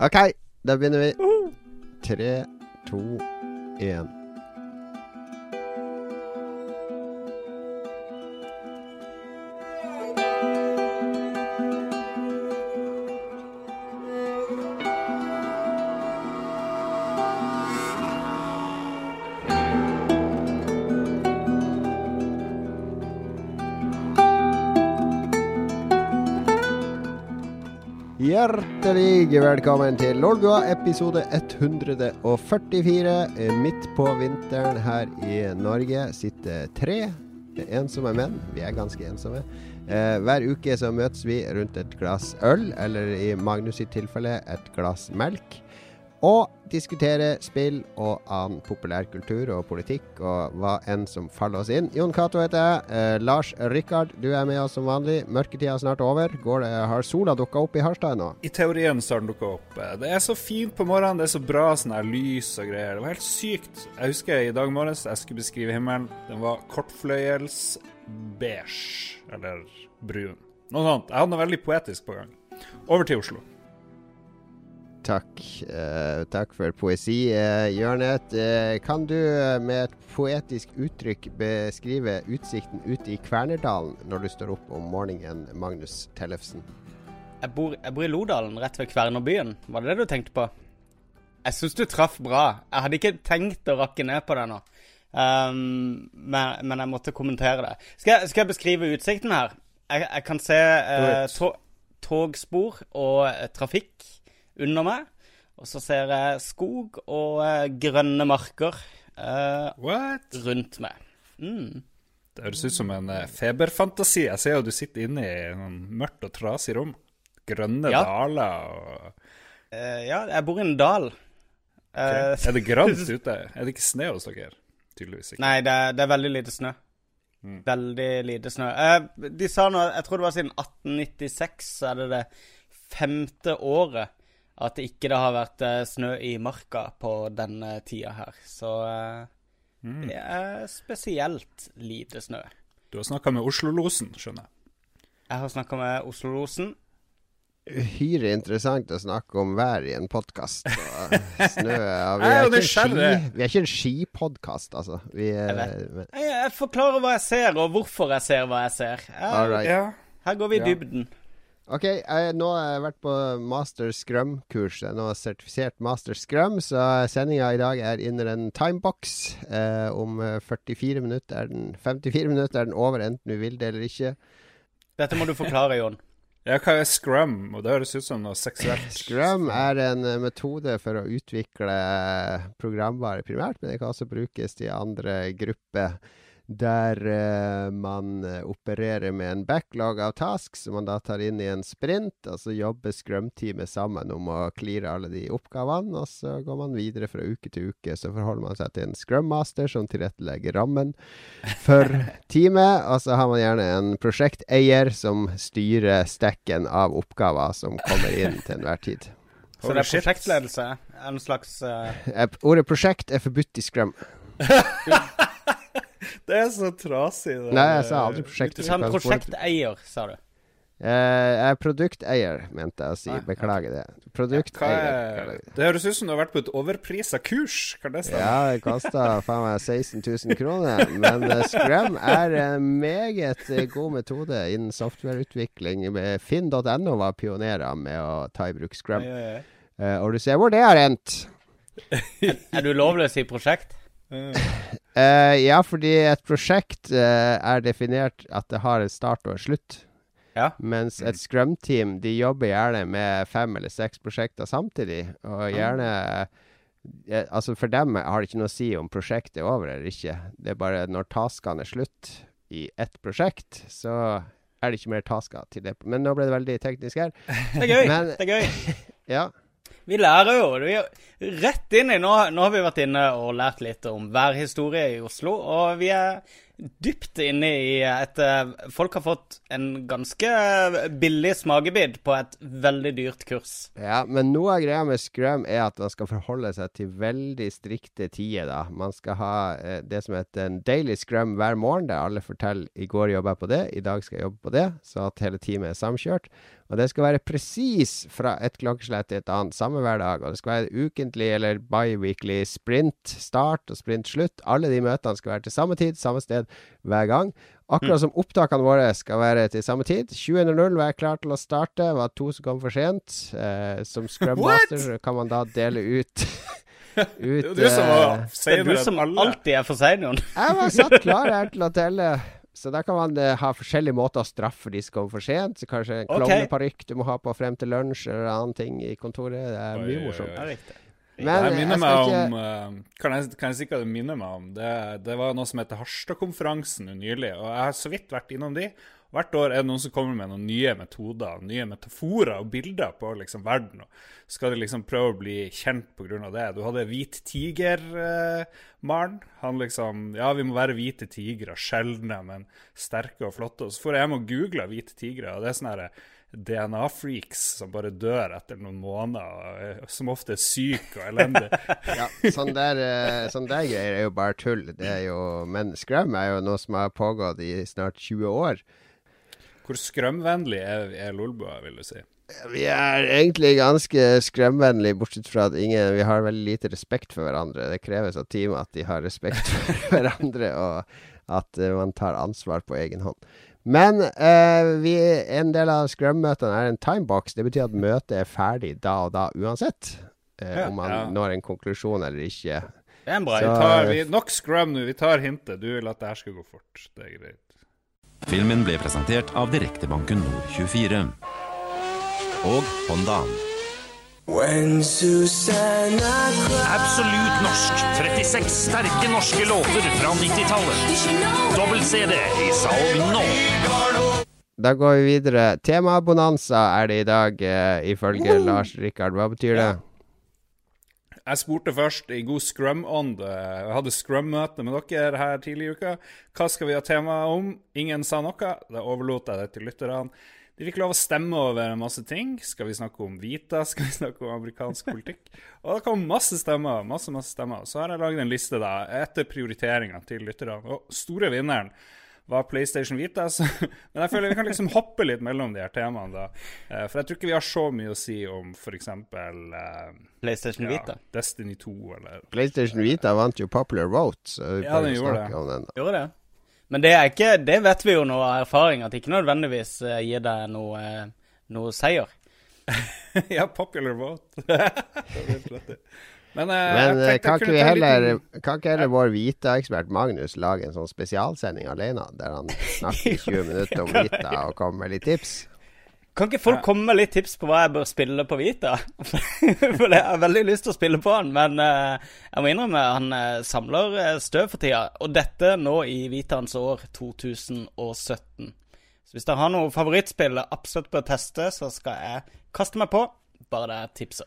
OK, da begynner vi. Tre, to, én. Hjertelig velkommen til Lolbua, episode 144. Midt på vinteren her i Norge sitter tre ensomme menn. Vi er ganske ensomme. Eh, hver uke så møtes vi rundt et glass øl, eller i Magnus sitt tilfelle et glass melk. Og diskutere spill og annen populærkultur og politikk og hva enn som faller oss inn. Jon Cato heter jeg. Eh, Lars Rikard, du er med oss som vanlig. Mørketida er snart over. Det, har sola dukka opp i Harstad ennå? I teorien så har den dukka opp. Det er så fint på morgenen, det er så bra sånn her lys og greier. Det var helt sykt. Jeg husker i dag morges jeg skulle beskrive himmelen. Den var kortfløyels beige, eller brun. Noe sånt. Jeg hadde noe veldig poetisk på gang. Over til Oslo. Takk. Uh, takk for poesi, uh, Jørnet. Uh, kan du med et poetisk uttrykk beskrive utsikten ute i Kvernerdalen når du står opp om morgenen, Magnus Tellefsen? Jeg bor, jeg bor i Lodalen, rett ved Kvernerbyen. Var det det du tenkte på? Jeg syns du traff bra. Jeg hadde ikke tenkt å rakke ned på det nå. Um, men, men, jeg måtte kommentere det. Skal jeg, skal jeg beskrive utsikten her? Jeg, jeg kan se to, togspor og trafikk under meg. Og så ser jeg skog og uh, grønne marker rundt meg. Mm. Det høres ut som en feberfantasi. Jeg ser jo du sitter inne i en mørkt og trasig rom. Grønne ja. daler og Ja, jeg bor i en dal. Okay. er det grønt ute? Er det ikke snø hos dere? Tydeligvis ikke. Nei, det er, det er veldig lite snø. Mm. Veldig lite snø. Eh, de sa nå, jeg tror det var siden 1896, så er det det femte året at det ikke har vært eh, snø i marka på denne tida her. Så eh, mm. det er spesielt lite snø. Du har snakka med Oslo-losen, skjønner jeg. Jeg har snakka med Oslo-losen. Uhyre interessant å snakke om vær i en podkast. Snø ja, vi, er ikke ski, vi er ikke en skipodkast, altså. Vi, jeg, jeg, jeg, forklarer hva jeg ser, og hvorfor jeg ser hva jeg ser. Jeg, Her går vi i dybden. OK, jeg, nå har jeg vært på master scrum-kurs. Jeg er nå sertifisert master scrum, så sendinga i dag er innen en timebox. Eh, om 44 minutter er den 54 minutter er den over, enten du vil det eller ikke. Dette må du forklare, Jon. Ja, hva er scrum? Og Det høres ut som noe seksuelt. Scrum er en metode for å utvikle programvare primært, men det kan også brukes til andre grupper der uh, man opererer med en backlog av tasks som man da tar inn i en sprint. Og så jobber Scrum-teamet sammen om å cleare alle de oppgavene. Og så går man videre fra uke til uke. Så forholder man seg til en Scrum-master som tilrettelegger rammen for teamet. Og så har man gjerne en prosjekteier som styrer stacken av oppgaver som kommer inn til enhver tid. Så det er prosjektledelse? En slags uh... Ordet prosjekt er forbudt i Scrum. Det er så trasig. Det. Nei, jeg sa aldri prosjekt. Du sa prosjekteier, sa du. Jeg er produkteier, mente jeg å si. Beklager det. Produkteier. Ja, det høres ut som du har vært på et overprisa kurs. Kan det stemme? Ja, det kosta faen meg 16 000 kroner. Men uh, Scrum er en meget uh, god metode innen softwareutvikling. Finn.no var pionerer med å ta i bruk Scrum. Og du ser hvor det har endt. er, du lovløs i prosjekt? Uh, ja, fordi et prosjekt uh, er definert at det har en start og en slutt. Ja. Mens et scrum-team de jobber gjerne med fem eller seks prosjekter samtidig. Og gjerne uh, Altså For dem har det ikke noe å si om prosjektet er over eller ikke. Det er bare når taskene er slutt i ett prosjekt, så er det ikke mer tasker til det. Men nå ble det veldig teknisk her. Det er gøy. Men, det er gøy. ja. Vi lærer jo. Vi rett inn i nå, nå, har vi vært inne og lært litt om værhistorie i Oslo. Og vi er dypt inne i et eh, Folk har fått en ganske billig smakebit på et veldig dyrt kurs. Ja, men noe av greia med Scrum er at man skal forholde seg til veldig strikte tider. da. Man skal ha eh, det som heter en daily Scrum hver morgen, der alle forteller i går jobba jeg på det, i dag skal jeg jobbe på det, så at hele teamet er samkjørt. Og det skal være presis fra et klokkeslett til et annet, samme hver dag. Og det skal være ukentlig eller biweekly sprint start og sprint slutt. Alle de møtene skal være til samme tid, samme sted hver gang. Akkurat som opptakene våre skal være til samme tid. 20.00 var jeg klar til å starte. Det var to som kom for sent. Eh, som Scrum Master kan man da dele ut ut Det er du som var eh, Det er du som alltid er for sein, Jon. Jeg var satt klar her til å telle. Så da kan man eh, ha forskjellige måter å straffe de som kommer for sent. Så kanskje en Ok. klovneparykk du må ha på frem til lunsj, eller annen ting i kontoret. Det er mye morsomt. oi. Ja, riktig. Men det jeg minner meg ikke om eh, kan, jeg, kan jeg si hva det minner meg om? Det, det var noe som heter Harstad-konferansen nylig. Og jeg har så vidt vært innom de. Hvert år er det noen som kommer med noen nye metoder, nye metaforer og bilder på liksom verden. Og skal de liksom prøve å bli kjent pga. det. Du hadde Hvit tiger-Maren. Han liksom Ja, vi må være hvite tigre. Sjeldne, men sterke og flotte. Og så får jeg hjem og googla hvite tigre, og det er sånn herre DNA-freaks som bare dør etter noen måneder, og er som ofte er syke og elendige. Ja, sånn der, eh, sånn der greier er jo bare tull. Det er jo, men Scrum er jo noe som har pågått i snart 20 år. Hvor skrømvennlig er, er Lolbua, vil du si? Vi er egentlig ganske skremvennlige, bortsett fra at ingen, vi har veldig lite respekt for hverandre. Det kreves av teamet at de har respekt for hverandre, og at eh, man tar ansvar på egen hånd. Men eh, vi, en del av scrum-møtene er en timebox. Det betyr at møtet er ferdig da og da uansett. Eh, Ja. om man Ja. når en konklusjon eller ikke. Det er bra Så- vi Tar vi, nok scrum nå, vi tar hintet. Du vil at det her skal gå fort. Det er greit. Filmen ble presentert av Direktebanken Nord24. Og Honda. Absolutt norsk. 36 sterke norske låter fra 90-tallet. Dobbel-CD i salg nå. Da går vi videre. Temabonanza er det i dag, eh, ifølge Lars Rikard. Hva betyr det? Jeg spurte først i god scrum-ånd. Jeg hadde scrum-møte med dere her tidlig i uka. Hva skal vi ha tema om? Ingen sa noe. Da overlot jeg det til lytterne. De fikk lov å stemme over en masse ting. Skal vi snakke om Vita? Skal vi snakke om amerikansk politikk? Og det kom masse stemmer. masse, masse stemmer. Så har jeg lagd en liste da, etter prioriteringene til lytterne. Og store vinneren var PlayStation Vita. Så, men jeg føler vi kan liksom hoppe litt mellom de her temaene. da. Eh, For jeg tror ikke vi har så mye å si om f.eks. Uh, PlayStation Vita. Destiny 2 eller PlayStation Vita vant jo Popular Vote, så vi Ja, den jo gjorde snakke det. om den. da. Gjorde det? Men det er ikke Det vet vi jo nå av erfaring, at det ikke nødvendigvis eh, gir deg noe, eh, noe seier. Ja, popular vote. Men, eh, Men eh, kan ikke vi heller liten- Kan ikke heller vår Vita-ekspert Magnus lage en sånn spesialsending alene, der han snakker i 20 minutter om Vita og kommer med litt tips? Kan ikke folk komme med litt tips på hva jeg bør spille på Vita? For jeg har veldig lyst til å spille på han, men eh, jeg må innrømme han samler støv for tida. Og dette nå i Vitaens år 2017. Så hvis dere har noe favorittspill jeg absolutt bør teste, så skal jeg kaste meg på. Bare det er tipser.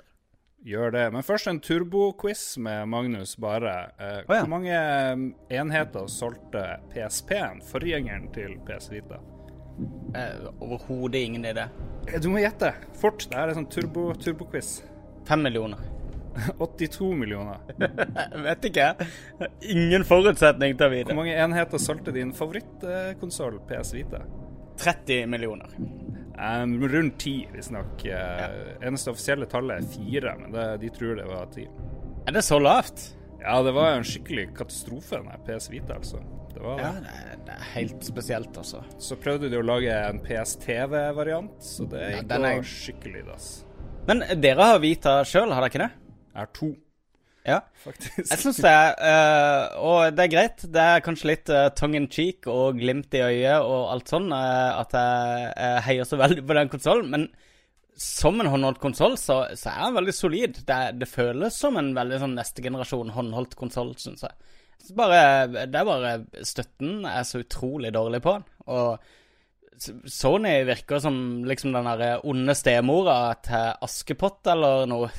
Gjør det. Men først en turboquiz med Magnus Bare. Eh, oh, ja. Hvor mange eh, enheter solgte PSP-en, forgjengeren til PS Vita? Eh, Overhodet ingen idé. Eh, Du må gjette. Fort. Det her er sånn turbo, turboquiz. Fem millioner. 82 millioner. Jeg vet ikke. Ingen forutsetning til å vite. Hvor mange enheter solgte din favorittkonsoll PS Vita? 30 millioner. Um, rundt ti, visstnok. Uh, Eneste offisielle tallet er fire, men det, de tror det var ti. Er det så lavt? Ja, det var en skikkelig katastrofe, den PS Vita, altså. Det var Ja, det det er helt spesielt, altså. Så prøvde de å lage en PSTV-variant, så det Ja, gikk ja, er- skikkelig dass. Men dere har Vita sjøl, har dere ikke det? Jeg har to, Ja. faktisk. Jeg syns det er eh, Og det er greit. Det er kanskje litt uh, tongue in cheek og glimt i øyet og alt sånn eh, at jeg eh, heier så veldig på den konsollen. Men som en håndholdt konsoll, så, så er den veldig solid. Det, det føles som en veldig sånn neste generasjon håndholdt konsoll, syns jeg. Så bare, det er bare Støtten jeg er så utrolig dårlig på. Og Sony virker som liksom den der onde stemora til Askepott eller noe.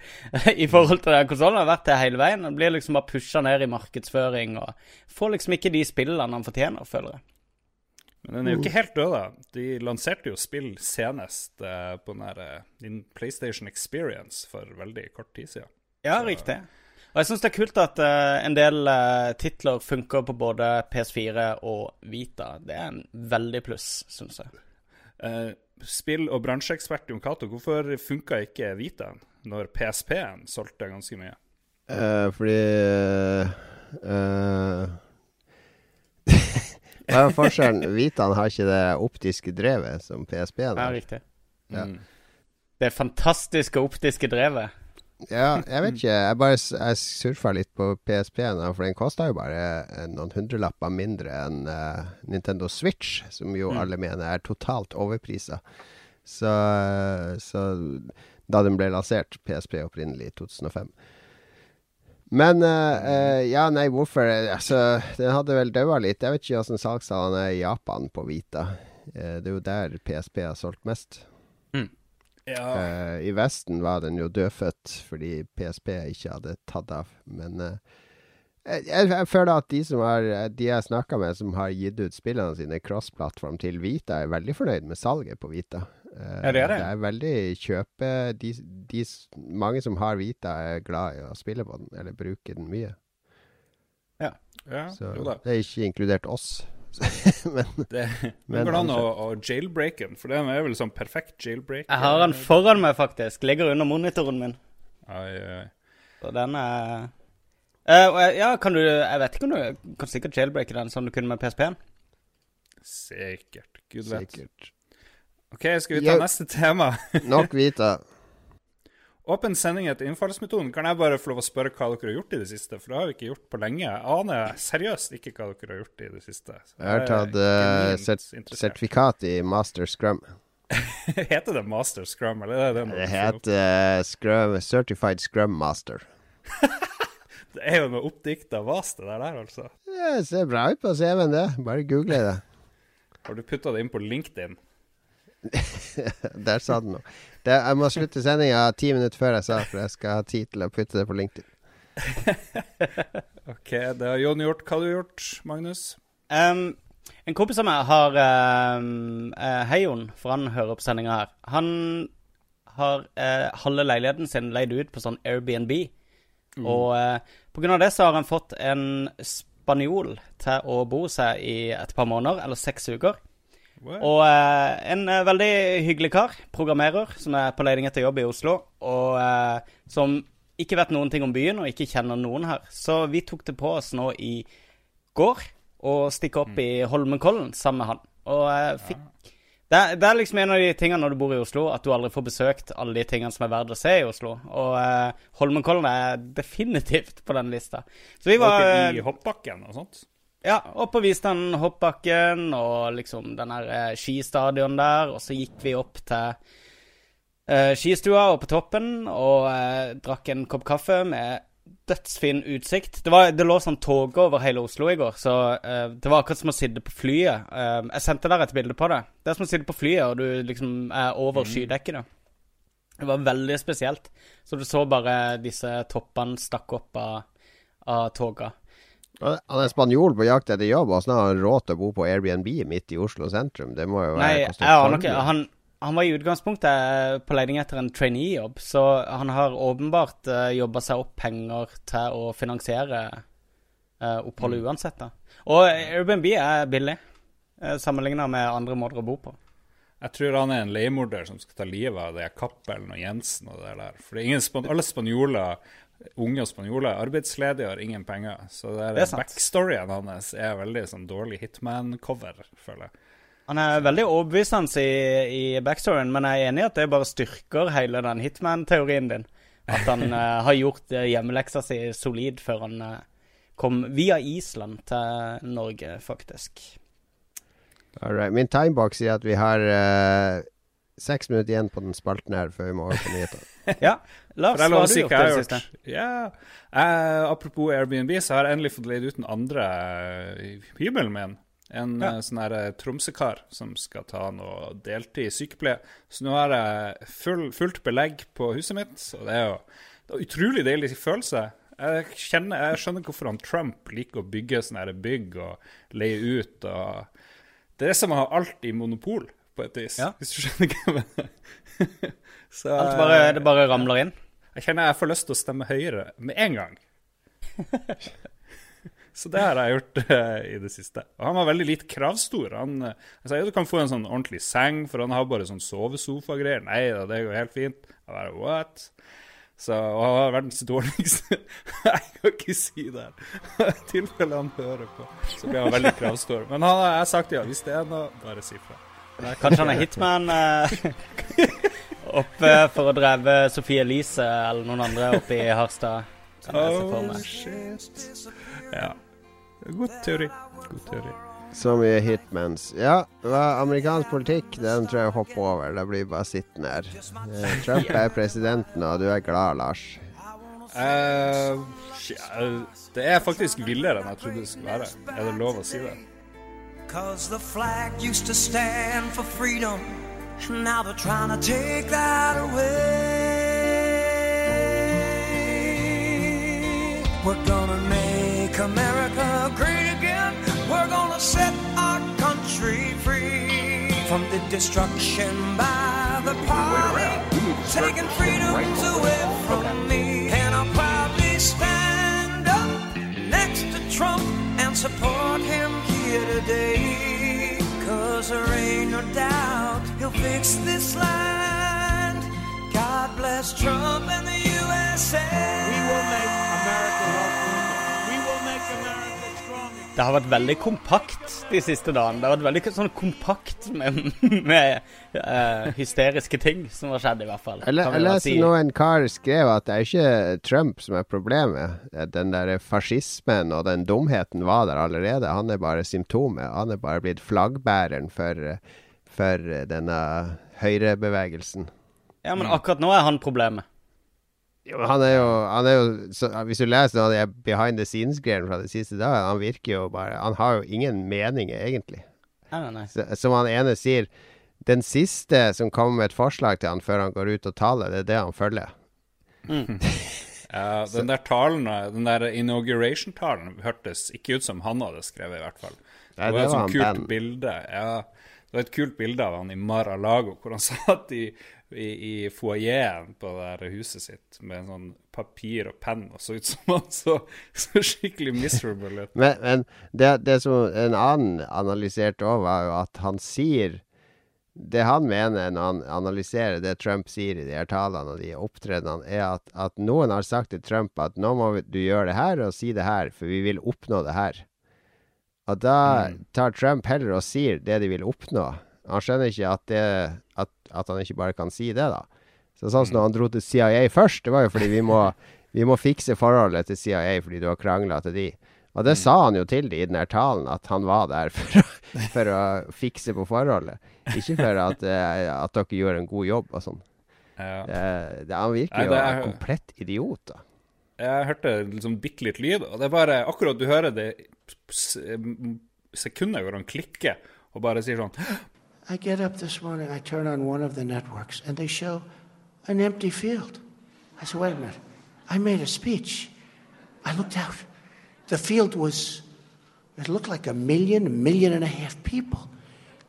I forhold til den konsollen har vært det hele veien. Den blir liksom bare pusha ned i markedsføring og får liksom ikke de spillene han fortjener, føler jeg. Men den er jo ikke helt død, da. De lanserte jo spill senest eh, på den her eh, din PlayStation Experience for veldig kort tid siden. Ja, riktig. Og jeg syns det er kult at uh, en del uh, titler funker på både PS4 og Vita. Det er en veldig pluss, syns jeg. Uh, spill- og bransjeekspert Jon Cato, hvorfor funka ikke Vita når PSP-en solgte ganske mye? Eh, fordi eh, Hva er forskjellen? Vitaen har ikke det optiske drevet som PSP-en Ja, har. riktig. Ja. Mm. Det fantastiske optiske drevet. Ja, jeg vet ikke. Jeg bare jeg surfa litt på PSP-en, for den kosta jo bare eh, noen hundrelapper mindre enn uh, Nintendo Switch, som jo alle mener er totalt overprisa. Så, så da den ble lansert, PSP opprinnelig i 2005. Men uh, uh, Ja, nei, hvorfor Altså, den hadde vel daua litt. Jeg vet ikke åssen salgstallene er i Japan på Vita. Eh, det er jo der PSP har solgt mest. Ja. Eh, I Vesten var den jo dødfødt fordi PSP ikke hadde tatt av. Men eh, jeg, jeg, føler at de som har De jeg snakka med som har gitt ut spillene sine cross-plattform til Vita, er veldig fornøyd med salget på Vita. Eh, Ja, det er det. Det er veldig kjøpe de, de, Mange som har Vita, er glad i å spille på den, eller bruke den mye. ja. Så Jo da. det er ikke inkludert oss. men Det, Men går det an å, å jailbreake den? For den er vel sånn perfekt jailbreak. Jeg har den foran meg, faktisk. Ligger under monitoren min. Ai, ai. Så den er uh, Ja, kan du Jeg vet ikke om du kan sikkert jailbreake den som du kunne med PSP-en. Sikkert. Gud vet. sikkert. OK, skal vi ta Ja. neste tema? Nok Vita. Åpen sending etter innfallsmetoden. Kan jeg bare få lov å spørre hva dere har gjort i det siste? For det har vi ikke gjort på lenge. Jeg aner seriøst ikke hva dere har gjort i det siste. Jeg har tatt uh, sert sertifikat i Master Scrum. Heter det Master Scrum, eller er det noe Det heter uh, Scrum, Certified Scrum Master. Det er jo noe oppdikta vas, det der, der, altså. Det ser bra ut på CV-en, det. Bare google det. Har du putta det inn på LinkedIn? Der sa den noe. Det, jeg må slutte sendinga ti minutter før jeg sa, for jeg skal ha tid til å putte det på LinkedIn. OK, det har Jon gjort. Hva har du gjort, Magnus? Um, en kompis av meg har um, uh, Hei, Jon, for han hører på sendinga her. Han har uh, halve leiligheten sin leid ut på sånn Airbnb. Og uh, på grunn av det så har han fått en spanjol til å bo seg i et par måneder, eller seks uker. What? Og eh, en eh, veldig hyggelig kar, programmerer, som er på leiding etter jobb i Oslo, og eh, som ikke vet noen ting om byen, og ikke kjenner noen her. Så vi tok det på oss nå i går å stikke opp i Holmenkollen sammen med han. Og eh, fikk det, er, det er liksom en av de tingene når du bor i Oslo, at du aldri får besøkt alle de tingene som er verdt å se i Oslo. Og eh, Holmenkollen er definitivt på den lista. Så vi var eh, i hoppbakken og sånt? Ja, opp og viste han hoppbakken og liksom den her eh, skistadion der, og så gikk vi opp til uh, skistua og på toppen og uh, drakk en kopp kaffe med dødsfin utsikt. Det, var, det lå sånn tog over hele Oslo i går, så uh, det var akkurat som å sitte på flyet. Uh, jeg sendte der et bilde på det. Det er som å sitte på flyet, og du liksom er over skydekket. da. Det var veldig spesielt. Så du så bare disse toppene stakk opp av, av toga. Han er spanjol på jakt etter jobb, og så har han råd til å bo på Airbnb midt i Oslo sentrum. Det må jo være Nei, jeg aner Han, han var i utgangspunktet på leiding etter en trainee-jobb, så han har åpenbart uh, jobba seg opp penger til å finansiere uh, oppholdet uansett. da. Og Airbnb er billig, uh, sammenligna med andre måter å bo på. Jeg tror han er en leiemorder som skal ta livet av det Cappelen og Jensen og det der. For det er ingen span alle spanjoler, unge spanjoler, er arbeidsledige og har ingen penger. Så det, Det er backstoryen hans er veldig sånn dårlig Hitman-cover, føler jeg. Han er veldig overbevisende i, i backstoryen, men jeg er enig i at det bare styrker hele den hitman-teorien din. At han uh, har gjort eh, hjemmeleksa si solid før han uh, kom via Island til Norge, faktisk. Alright. Min timebox sier at vi har uh, seks minutter igjen på den spalten her før vi må over på nyheter. Ja, Lars, hva har du gjort i det siste? Ja. Eh, apropos Airbnb, så har jeg endelig fått leid ut den andre eh, hybelen min. En Ja. uh, sånn her eh, Tromsø-kar som skal ta noe deltid sykepleie. Så nå har jeg full, fullt belegg på huset mitt, og det er jo det er utrolig deilig følelse. Jeg, kjenner, jeg skjønner hvorfor han Trump liker å bygge sånne her bygg og leie ut. og Det er som å ha alt i monopol, på et vis. Ja. Hvis du skjønner hva jeg mener. Så, Alt bare, det bare ramler inn? jeg kjenner jeg får lyst til å stemme Høyre med en gang. Så det har jeg gjort eh, i det siste. Og han var veldig litt kravstor. Han eh, jeg sa ja, du kan få en sånn ordentlig seng, for han har bare sånn sovesofagreier. Nei da, det går helt fint. Jeg bare what? Så, og han har verdens dårligste Jeg kan ikke si det her. I tilfelle han hører på, så blir han veldig kravstor. Men han har jeg sagt ja. Hvis det er noe, bare si fra. Kanskje han er hitman eh, oppe for å dreve Sofie Elise eller noen andre oppe i Harstad. Oh, shit. Ja. God teori. God teori. Så mye hitmans. Ja, amerikansk politikk, den tror jeg hopper over. Det blir bare sittende her. Eh, Trump er presidenten, og du er glad, Lars. Uh, det er faktisk villere enn jeg trodde det skulle være. Er det lov å si det? Cause the flag used to stand for freedom, and now they're trying to take that away. We're gonna make America great again. We're gonna set our country free from the destruction by the party, taking freedoms away from me. And I'll proudly stand up next to Trump and support him here today. Cause there ain't no doubt he'll fix this land. God bless Trump and the USA. We will make Det har vært veldig kompakt de siste dagene. Det har vært veldig sånn kompakt med, med uh, hysteriske ting som har skjedd, i hvert fall. Kan jeg leste si. nå en kar skrev at det er ikke Trump som er problemet. Den der fascismen og den dumheten var der allerede. Han er bare symptomet. Han er bare blitt flaggbæreren for, for denne høyrebevegelsen. Ja, men akkurat nå er han problemet. Jo, men han er jo, han er jo så, Hvis du leser noe av de behind the scenes-greiene fra de siste dagene, han virker jo bare Han har jo ingen meninger, egentlig. Nei, nei, nei. Så, som han ene sier, den siste som kommer med et forslag til han før han går ut og taler, det er det han følger. Ja, den der talen, den der inauguration-talen hørtes ikke ut som han hadde skrevet, i hvert fall. Nei, det var et sånt kult Ben. bilde. Ja, det var et kult bilde av han i Mar-a-Lago, hvor han satt i, i, i foajeen på det der huset sitt med en sånn papir og penn, og så ut som han så, så skikkelig miserable ut. Men, men det, det som en annen analyserte òg, var jo at han sier Det han mener når han analyserer det Trump sier i de her talene og de opptredenene, er at, at noen har sagt til Trump at nå må du gjøre det her og si det her, for vi vil oppnå det her. Og da tar Trump heller og sier det de vil oppnå. Han skjønner ikke at, det, at, at han ikke bare kan si det, da. Så sånn som når han dro til CIA først, det var jo fordi vi må, vi må fikse forholdet til CIA fordi du har krangla til de. Og det sa han jo til de i den her talen, at han var der for å, for å fikse på forholdet. Ikke for at, eh, at dere gjør en god jobb og sånn. Ja. Det, det, han virker jo er- komplett idiot, da. Jeg hørte liksom bitte litt lyd, og det er bare akkurat du hører det sekundet hvor han klikker og bare sier sånn I get up this morning, I turn on one of the networks, and they show an empty field. I said, wait a minute. I made a speech. I looked out. The field was, it looked like a million, a million and a half people.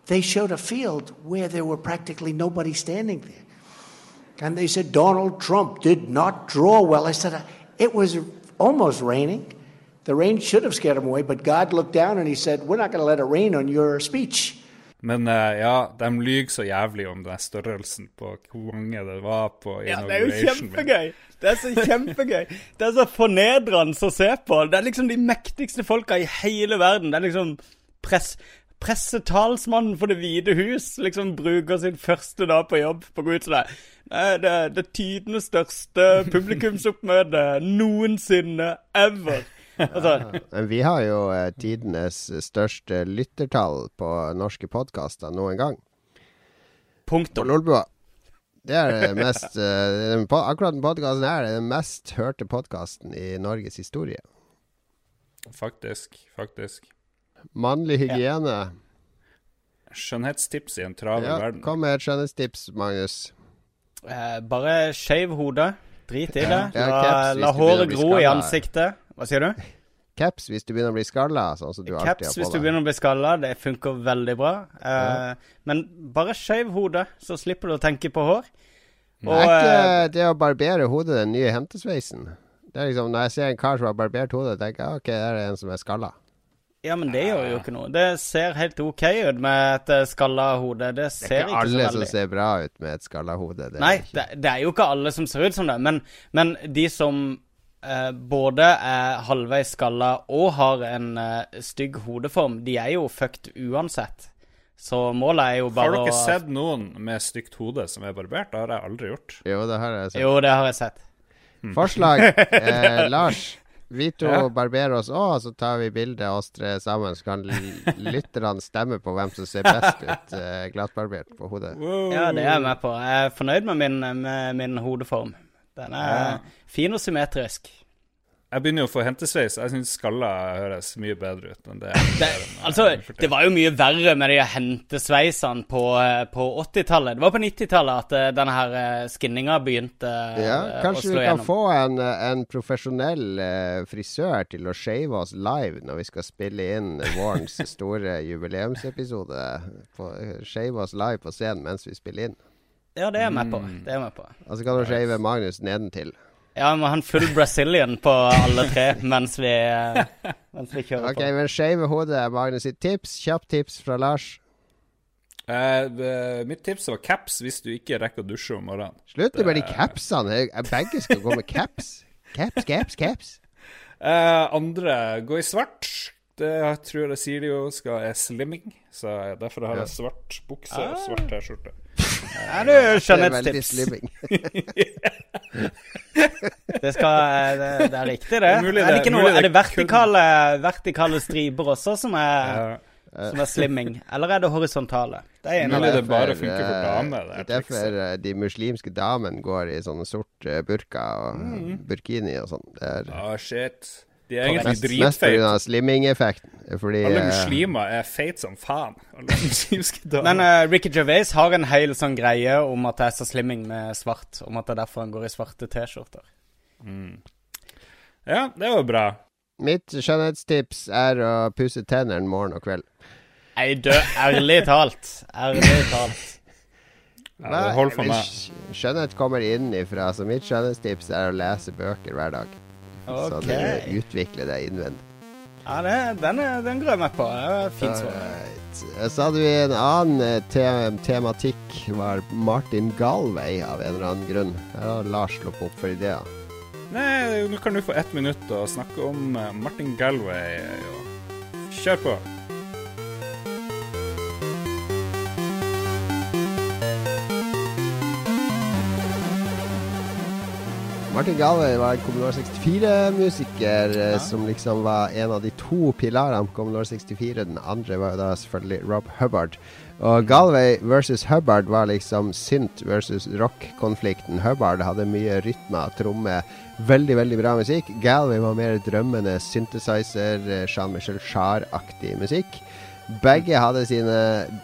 They showed a field where there were practically nobody standing there. And they said Donald Trump did not draw well. I said, it was almost raining. The rain should have scared him away, but God looked down and he said, we're not going to let it rain on your speech. Men uh, ja, de lyver så jævlig om den størrelsen på hvor mange det var på Ja, det er jo min. kjempegøy! Det er så kjempegøy. Det er så fornedrende å se på. Det er liksom de mektigste folka i hele verden. Det er liksom press, Pressetalsmannen for Det hvite hus liksom bruker sin første dag på jobb på å gå ut sånn der. Det er det, tidenes største publikumsoppmøte noensinne ever. Altså, Men vi har jo eh, tidenes største lyttertall på norske podkaster noen gang. På punktum. Lolbua. Det er det mest eh, Akkurat den podkasten her er den mest hørte podkasten i Norges historie. Faktisk, faktisk. Mannlig hygiene. Skjønnhetstips i en travel Ja, verden. kom med et skjønnhetstips, Magnus. Eh, bare skeiv hodet. Drit i det. Ja, La, caps la håret gro i ansiktet. Hva sier du? Caps hvis du begynner å bli skalla, sånn som du alltid Caps på hvis du begynner å bli skalla. Det funker veldig bra. Eh, Men bare shave hodet, så slipper du å tenke på hår. Og er eh, ikke det å barbere hodet den nye hentesveisen? Det er liksom, Når jeg ser en kar som har barbert hodet, tenker jeg ok, det er en som er skalla. Ja, men det gjør jo ikke noe. Det ser helt OK ut med et eh, skalla hode. Det Det er ikke ikke alle som ser bra ut med et skalla hode. Det er Nei, det, det er jo ikke alle som ser ut som det. Men, men de som eh, både er halvveis skalla og har en eh, stygg hodeform, de er jo fucked uansett. Så målet er jo bare Har bare dere å sett noen med stygt hode som er barbert? Det har jeg aldri gjort. Jo, det har jeg sett. Jo, det har jeg sett. Forslag. Eh, Lars, vi to Ja. barberer oss òg, så tar vi bilde oss tre sammen. Så kan lytterne stemme på hvem som ser best ut eh, glattbarbert på hodet. Ja, det er jeg med på. Jeg er fornøyd med min, med min hodeform. Den er Ja. fin og symmetrisk. Jeg begynner jo å få hentesveis. Jeg syns skalla høres mye bedre ut enn det. Det, altså, det var jo mye verre med de hentesveisene på, eh, på 80-tallet. Det var på 90-tallet at eh, denne her eh, skinninga begynte Ja, å kanskje vi kan få en, en profesjonell frisør til å shave oss live når vi skal spille inn vårens store jubileumsepisode. På, shave oss live på scenen mens vi spiller inn. Ja, det er jeg med på. Mm. Det er jeg med på. Og så kan du shave Magnus nedentil. Ja, vi må ha en full Brazilian på alle tre mens vi, eh, mens vi kjører Ok, på. men shave hodet er Magnus sitt tips. Kjapt tips fra Lars. Eh, eh, mitt tips var caps hvis du ikke rekker å dusje om morgenen. Slutt med de capsene. Begge skal gå med caps. Caps, caps, caps. Uh, andre gå i svart. Det tror jeg sier de jo skal er slimming, så derfor har jeg svart bukse og svart T-skjorte. Er du Det er skjønnhetstips? Det, skal, eh, det, det er riktig, det. Det er er det det- ikke noe, er det vertikale, vertikale striper også som er, ja. som er slimming? Eller er det horisontale? Det er Mulig det bare funker for damer, det er Derfor eh, de muslimske damene går i sånne sort eh, burka og Mm. burkini og sånn. Ah, shit. De er egentlig mest, mest dritfeite. pga. slimming-effekten. Alle eh, muslimer er feite som faen. Men uh, Ricky Gervais har en hel sånn greie om at det er så slimming med svart. Om at det er derfor han går i svarte T-skjorter. Ja, det var bra. mitt skjønnhetstips er å pusse tennene morgen og kveld. Nei, dø, ærlig talt. Ærlig talt. Ja, det holder for meg. Skjønnhet kommer innenfra, så mitt skjønnhetstips er å lese bøker hver dag. Så Ok. du utvikler deg innvendig. Ja, det, den, den går jeg på. Det er fint svar. Så hadde vi en annen eh, te tematikk, var Martin Galway av en eller annen grunn. Her har Lars sluppet opp for ideer. Nei, nå kan du få ett minutt å snakke om eh, Martin Galway. Kjør på. Martin Galway var en Commodore 64-musiker ja. som liksom var en av de to pilarene på Commodore 64. Den andre var da selvfølgelig Rob Hubbard. Og Galway versus Hubbard var liksom synt versus rock-konflikten. Hubbard hadde mye rytme, tromme, veldig, veldig bra musikk. Galway var mer drømmende synthesizer, eh, Jean-Michel Jarre-aktig musikk. Begge hadde sine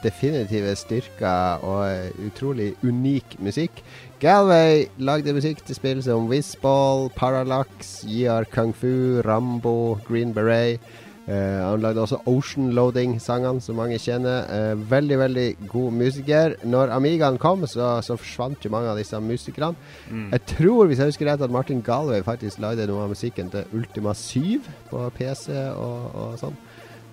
definitive styrker og utrolig unik musikk. Galway lagde musikk til spill som Whizball, Parallax, JR Kung Fu, Rambo, Green Beret. Uh, han lagde også Ocean Loading-sangene, som mange kjenner. Uh, veldig, veldig god musiker. Når Amigaen kom, så, så forsvant jo mange av disse musikerne. Jeg tror, hvis jeg husker rett, at Martin Galway faktisk lagde noe av musikken til Ultima 7 på PC og, og sånn.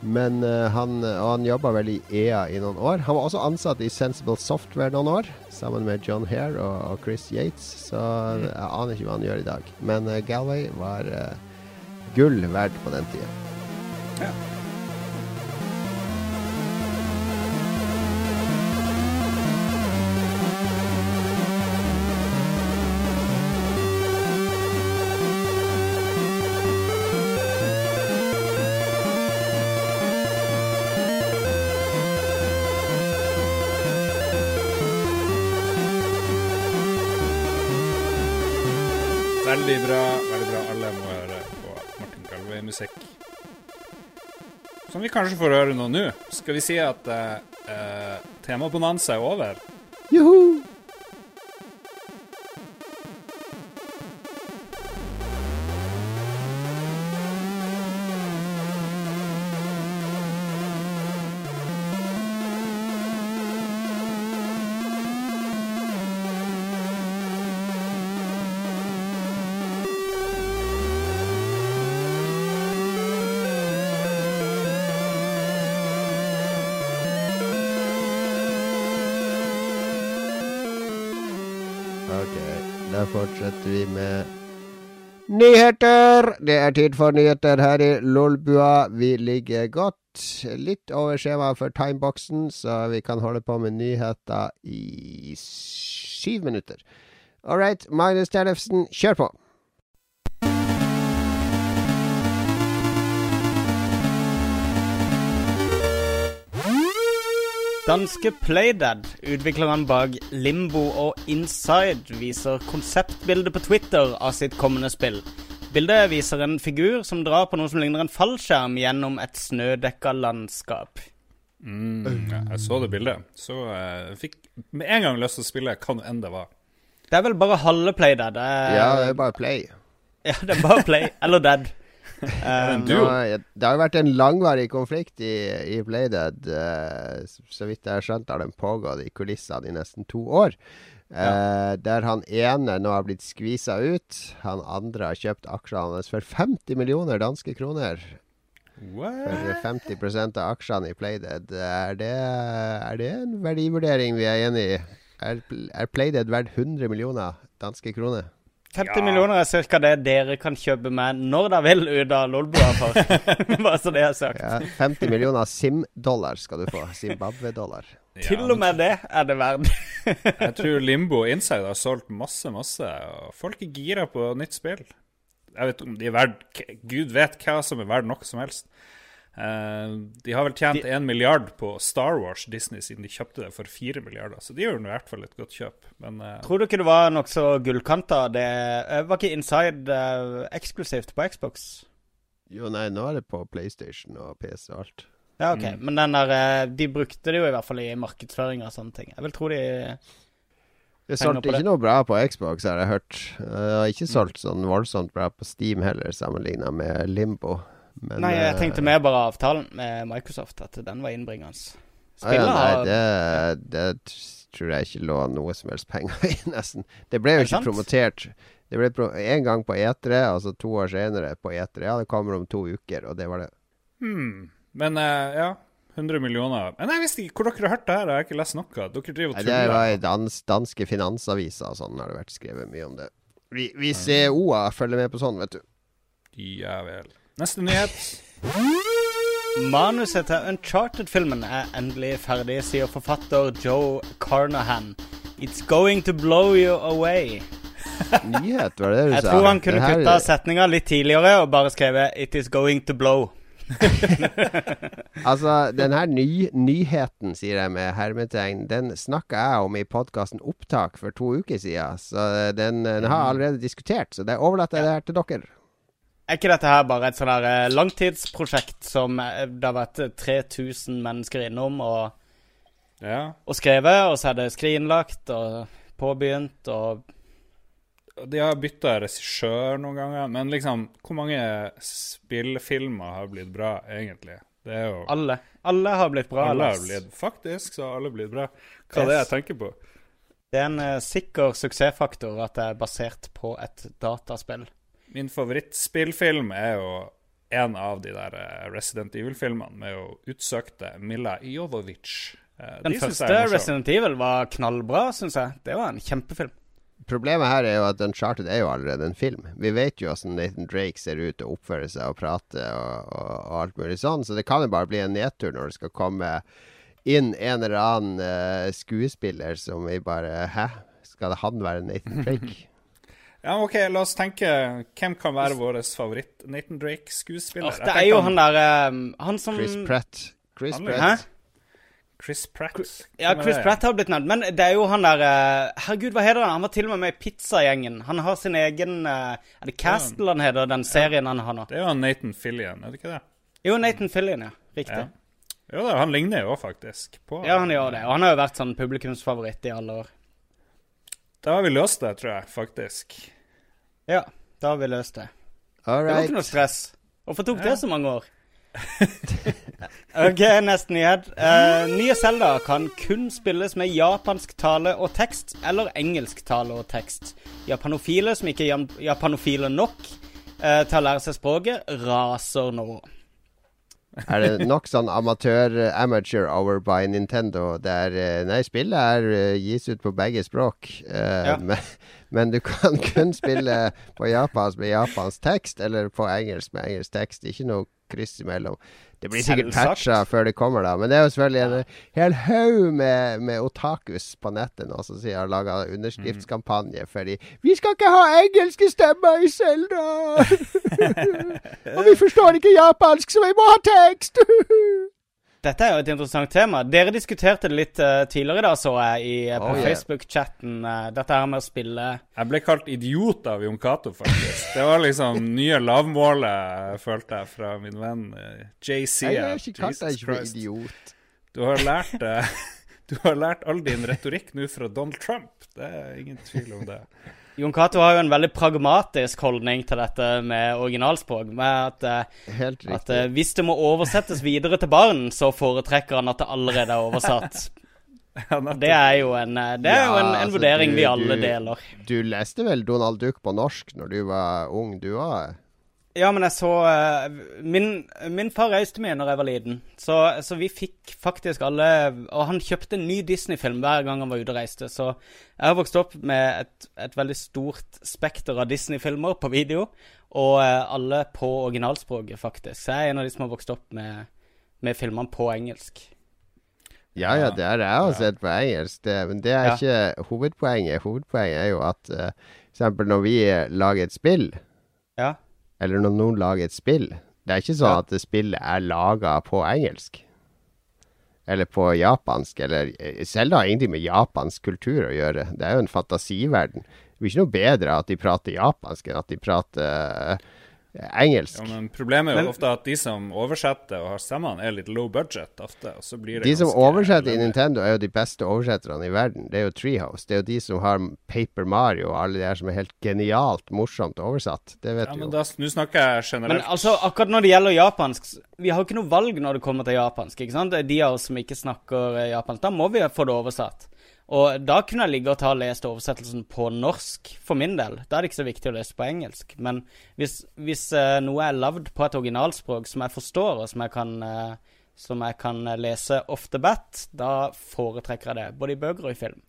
Men uh, han, og han jobba vel i EA i noen år. Han var også ansatt i Sensible Software noen år, sammen med John Hare og, og Chris Yates. Så jeg aner ikke hva han gjør i dag. Men uh, Galway var uh, gull verdt på den tida. Veldig Som vi kanskje får høre nå nå. Skal vi si at uh, temabonanza er over? Juhu! Fortsetter vi med nyheter. Det er tid for nyheter her i Lolbua. Vi ligger godt litt over skjemaet for timeboxen, så vi kan holde på med nyheter i syv minutter. All right, Magnus Tellefsen, kjør på. Danske Playdead, utvikleren bak Limbo og Inside, viser konseptbilde på Twitter av sitt kommende spill. Bildet viser en figur som drar på noe som ligner en fallskjerm gjennom et snødekka landskap. Mm, jeg så det bildet. Så jeg fikk med en gang lyst til å spille hva nå enn det var. Det er vel bare halve Playdead. Det er, Ja, det er bare play. ja, det er bare Play. Eller Dead. Um, Nå, det har jo vært en langvarig konflikt i, i Playdead. Uh, så vidt jeg har skjønt, har den pågått i kulissene i nesten to år. Eh, der han ene nå har blitt skvisa ut. Han andre har kjøpt aksjene hans for 50 millioner danske kroner. For 50 av aksjene i Playdead. Er det, er det en verdivurdering vi er enig i? Er, er Playdead verdt 100 millioner danske kroner? 50 Ja. millioner er ca. det dere kan kjøpe med når dere vil ut av Lolbua for. Bare så det er sagt. Ja, 50 millioner SIM-dollar skal du få. Zimbabwe-dollar. Til og med det er det verdt. Jeg tror Limbo og Inside har solgt masse, masse. Og folk er gira på nytt spill. Jeg vet om de er verdt Gud vet hva som er verdt noe som helst. Eh, de har vel tjent én milliard på Star Wars Disney siden de kjøpte det for fire milliarder. Så de gjør i hvert fall et godt kjøp. Men eh, Tror du ikke det var nokså gullkanta? Det eh, var ikke Inside eksklusivt på Xbox? Jo, nei, nå er det på PlayStation og PC og alt. Ja, OK. Men den der De brukte det jo i hvert fall i markedsføring og sånne ting. Jeg vil tro de Det solgte på det. ikke noe bra på Xbox, har jeg hørt. Det har ikke solgt sånn voldsomt bra på Steam heller, sammenligna med Limbo. Men, Nei, jeg eh, tenkte mer bare avtalen med Microsoft, at den var innbringende. ah, ja, nei, det, det tror jeg ikke lå noe som helst penger i, nesten. Det ble jo ikke sant? promotert. Det ble pro en gang på E3, altså to år senere på E3. Ja, det kommer om to uker, og det var det. hmm. Men uh, ja. 100 millioner. Men jeg visste ikke hvor dere har hørt det her. Jeg har ikke lest noe. Dere driver og tuller. det var i dans, danske finansaviser og sånn har det vært skrevet mye om det. Vi, vi CO-a følger med på sånn, vet du. Ja vel. Neste nyhet. Manuset til Uncharted-filmen er endelig ferdig, sier forfatter Joe Carnahan. It's going to blow you away. Nyhet, var det det du Jeg sa? tror han kunne her- kutta setninga litt tidligere og bare skrevet 'It is going to blow'. Altså, den her ny, nyheten, sier jeg med hermetegn, den snakka jeg om i podkasten Opptak for to uker siden. Så den, den har jeg allerede diskutert, så det overlater jeg det her til dere. Er ikke dette her bare et sånn der eh, langtidsprosjekt som eh, det har vært eh, 3000 mennesker innom og, Ja. og skrevet, og så er det skrinlagt og påbegynt og De har bytta regissør noen ganger, men liksom Hvor mange spillfilmer har blitt bra, egentlig? Det er jo alle. Alle har blitt bra. Alle har blitt Faktisk så har alle blitt bra. Hva er det jeg tenker på? Det er en uh, sikker suksessfaktor at det er basert på et dataspill. Min favorittspillfilm er jo en av de der eh, Resident Evil-filmene med jo utsøkte Milla Jovovic. Eh, Den de første. Resident Evil var knallbra, syns jeg. Det var en kjempefilm. Problemet her er jo at Uncharted er jo allerede en film. Vi vet jo hvordan Nathan Drake ser ut og oppfører seg og prater og, og, og alt mulig sånn, så det kan jo bare bli en nedtur når det skal komme inn en eller annen uh, skuespiller som vi bare Hæ? Skal det han være Nathan Drake? Ja, OK, la oss tenke Hvem kan være vår favoritt Nathan Drake-skuespiller? Det er jo han der um, Han som Chris Pratt. Chris Han- Pratt. Hæ? Chris Pratt. Ja, Chris? Pratt har blitt nevnt. Men det er jo han der eh, Herregud, hva heter han? Han var til og med med i Pizzagjengen. Han har sin egen eh, Er det Castle han heter, den serien han har nå? Det er jo Nathan Fillion, er det ikke det? Jo, Nathan Fillion, ja. Riktig. Ja. Jo da, han ligner jo faktisk på Ja, han gjør det. Og han har jo vært sånn publikumsfavoritt i alle år. Da har vi løst det, tror jeg, faktisk. Ja, da har vi løst det. All Det var ikke noe stress. Hvorfor tok det så mange år? ok, neste nyhet. Uh, nye Zelda kan kun spilles med japansk tale og tekst, eller engelsk tale og tekst. Japanofile som ikke er japanofile nok uh, til å lære seg språket, raser nå. Er det nok sånn amatør-amateur hour by Nintendo der eh, Nei, spillet er eh, gis ut på begge språk. uh, Ja. men, men du kan kun spille på japansk med japansk tekst, eller på engelsk med engelsk tekst. Ikke noe kryss imellom. Det blir sikkert patcha før det kommer, da. Men det er jo selvfølgelig en hel haug med, med otakus på nettet nå som sier har laga underskriftskampanje fordi Vi skal ikke ha engelske stemmer i Selda! Og vi forstår ikke japansk, så vi må ha tekst! Dette er jo et interessant tema. Dere diskuterte det litt uh, tidligere i dag, så jeg, i, uh, på Oh, yeah. Facebook-chatten. Uh, dette her med å spille Jeg ble kalt idiot av Jon Cato, faktisk. Det var liksom nye lavmålet, følte jeg, fra min venn JC. Jeg har ikke kalt deg ikke idiot. Du har lært eh, Du har lært all din retorikk nå fra Donald Trump. Det er ingen tvil om det. Jon Cato har jo en veldig pragmatisk holdning til dette med originalspråk. Med at, eh, Helt at eh, hvis det må oversettes videre til barn, så foretrekker han at det allerede er oversatt. Ja. Det er jo en, eh, det er jo en, en altså, vurdering du- vi alle du- deler. Du leste vel Donald Duck på norsk når du var ung, du òg? Ja, men jeg så eh, min, min far reiste mye når jeg var liten, så, så vi fikk faktisk alle Og han kjøpte en ny Disney-film hver gang han var ute og reiste, så jeg har vokst opp med et, et veldig stort spekter av Disney-filmer på video, og eh, alle på originalspråket, faktisk. Så jeg er en av de som har vokst opp med, med filmene på engelsk. Ja, ja, det har jeg også sett på engelsk, det, men det er Ja. ikke hovedpoenget. Hovedpoenget er jo at uh, eksempel når vi eh, lager et spill, Ja. Eller når noen lager et spill Det er ikke sånn at spillet er laga på engelsk. Eller på japansk, eller Selda Zelda har ingenting med japansk kultur å gjøre. Det er jo en fantasiverden. Det blir ikke noe bedre at de prater japansk enn at de prater eh, engelsk. Ja, men Problemet er jo Men- ofte at de som oversetter og har stemmene, er litt low budget ofte. og så blir det De som oversetter i. Nintendo, er jo de beste oversetterne i verden. Det er jo Treehouse. Det er jo de som har Paper Mario og alle de her som er helt genialt morsomt oversatt. Det vet Ja, du men jo. da, Nå snakker jeg generelt. Men altså, akkurat når det gjelder japansk Vi har jo ikke noe valg når det kommer til japansk. ikke sant? Det er De av oss som ikke snakker eh, japansk, da må vi få det oversatt. Og da kunne jeg ligge og ta og lese oversettelsen på norsk, for min del. Da er det ikke så viktig å lese på engelsk. Men hvis, hvis uh, noe er lagd på et originalspråk som jeg forstår, og som jeg kan, uh, som jeg kan eh, lese off the bat, da foretrekker jeg det. Både i bøker og i film.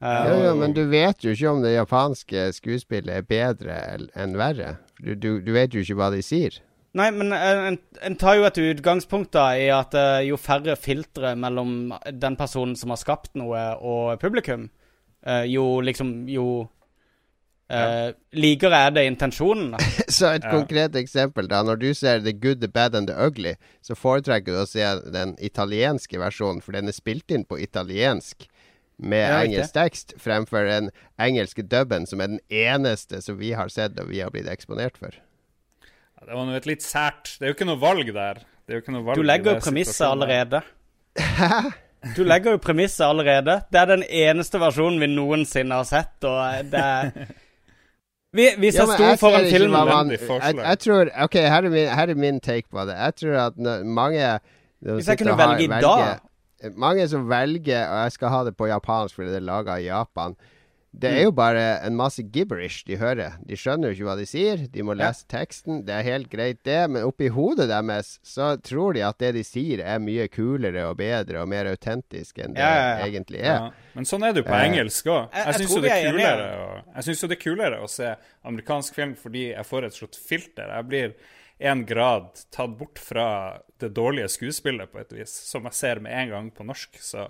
Uh, Jo, jo, men du vet jo ikke om det japanske skuespillet er bedre enn verre. Du, du, du vet jo ikke hva de sier. Nei, men eh, en, en tar jo et utgangspunkt da i at uh, jo færre filtre mellom den personen som har skapt noe, og publikum, uh, jo liksom Jo eh, likere er det intensjonen. Så et Ja. konkret eksempel, da. Når du ser The Good, The Bad and The Ugly, så foretrekker du å se den italienske versjonen, for den er spilt inn på italiensk med Ja, engelsk tekst, fremfor den engelske dubben, som er den eneste som vi har sett og vi har blitt eksponert for. Ja, det var nå et litt sært Det er jo ikke noe valg der. Det er jo ikke noe valg Du legger jo premisset allerede. Hæ? Du legger jo premisset allerede. Det er den eneste versjonen vi noensinne har sett, og det er vi, Hvis Ja, jeg sto foran filmen man- jeg, jeg tror OK, her er, min, her er min take på det. Jeg tror at når mange Hvis jeg kunne velge i dag Mange som velger Og jeg skal ha det på japansk fordi det er laga i Japan. Det Mm. er jo bare en masse gibberish de hører. De skjønner jo ikke hva de sier. De må lese teksten. Det er helt greit, det. Men oppi hodet deres så tror de at det de sier, er mye kulere og bedre og mer autentisk enn det Ja, ja, ja. egentlig er. Ja. Men sånn er det jo på Eh, engelsk òg. jeg Jeg syns jo vi det enige. kulere å- Jeg synes jo det er kulere å se amerikansk film fordi jeg får et slått filter. Jeg blir en grad tatt bort fra det dårlige skuespillet, på et vis, som jeg ser med en gang på norsk. Så.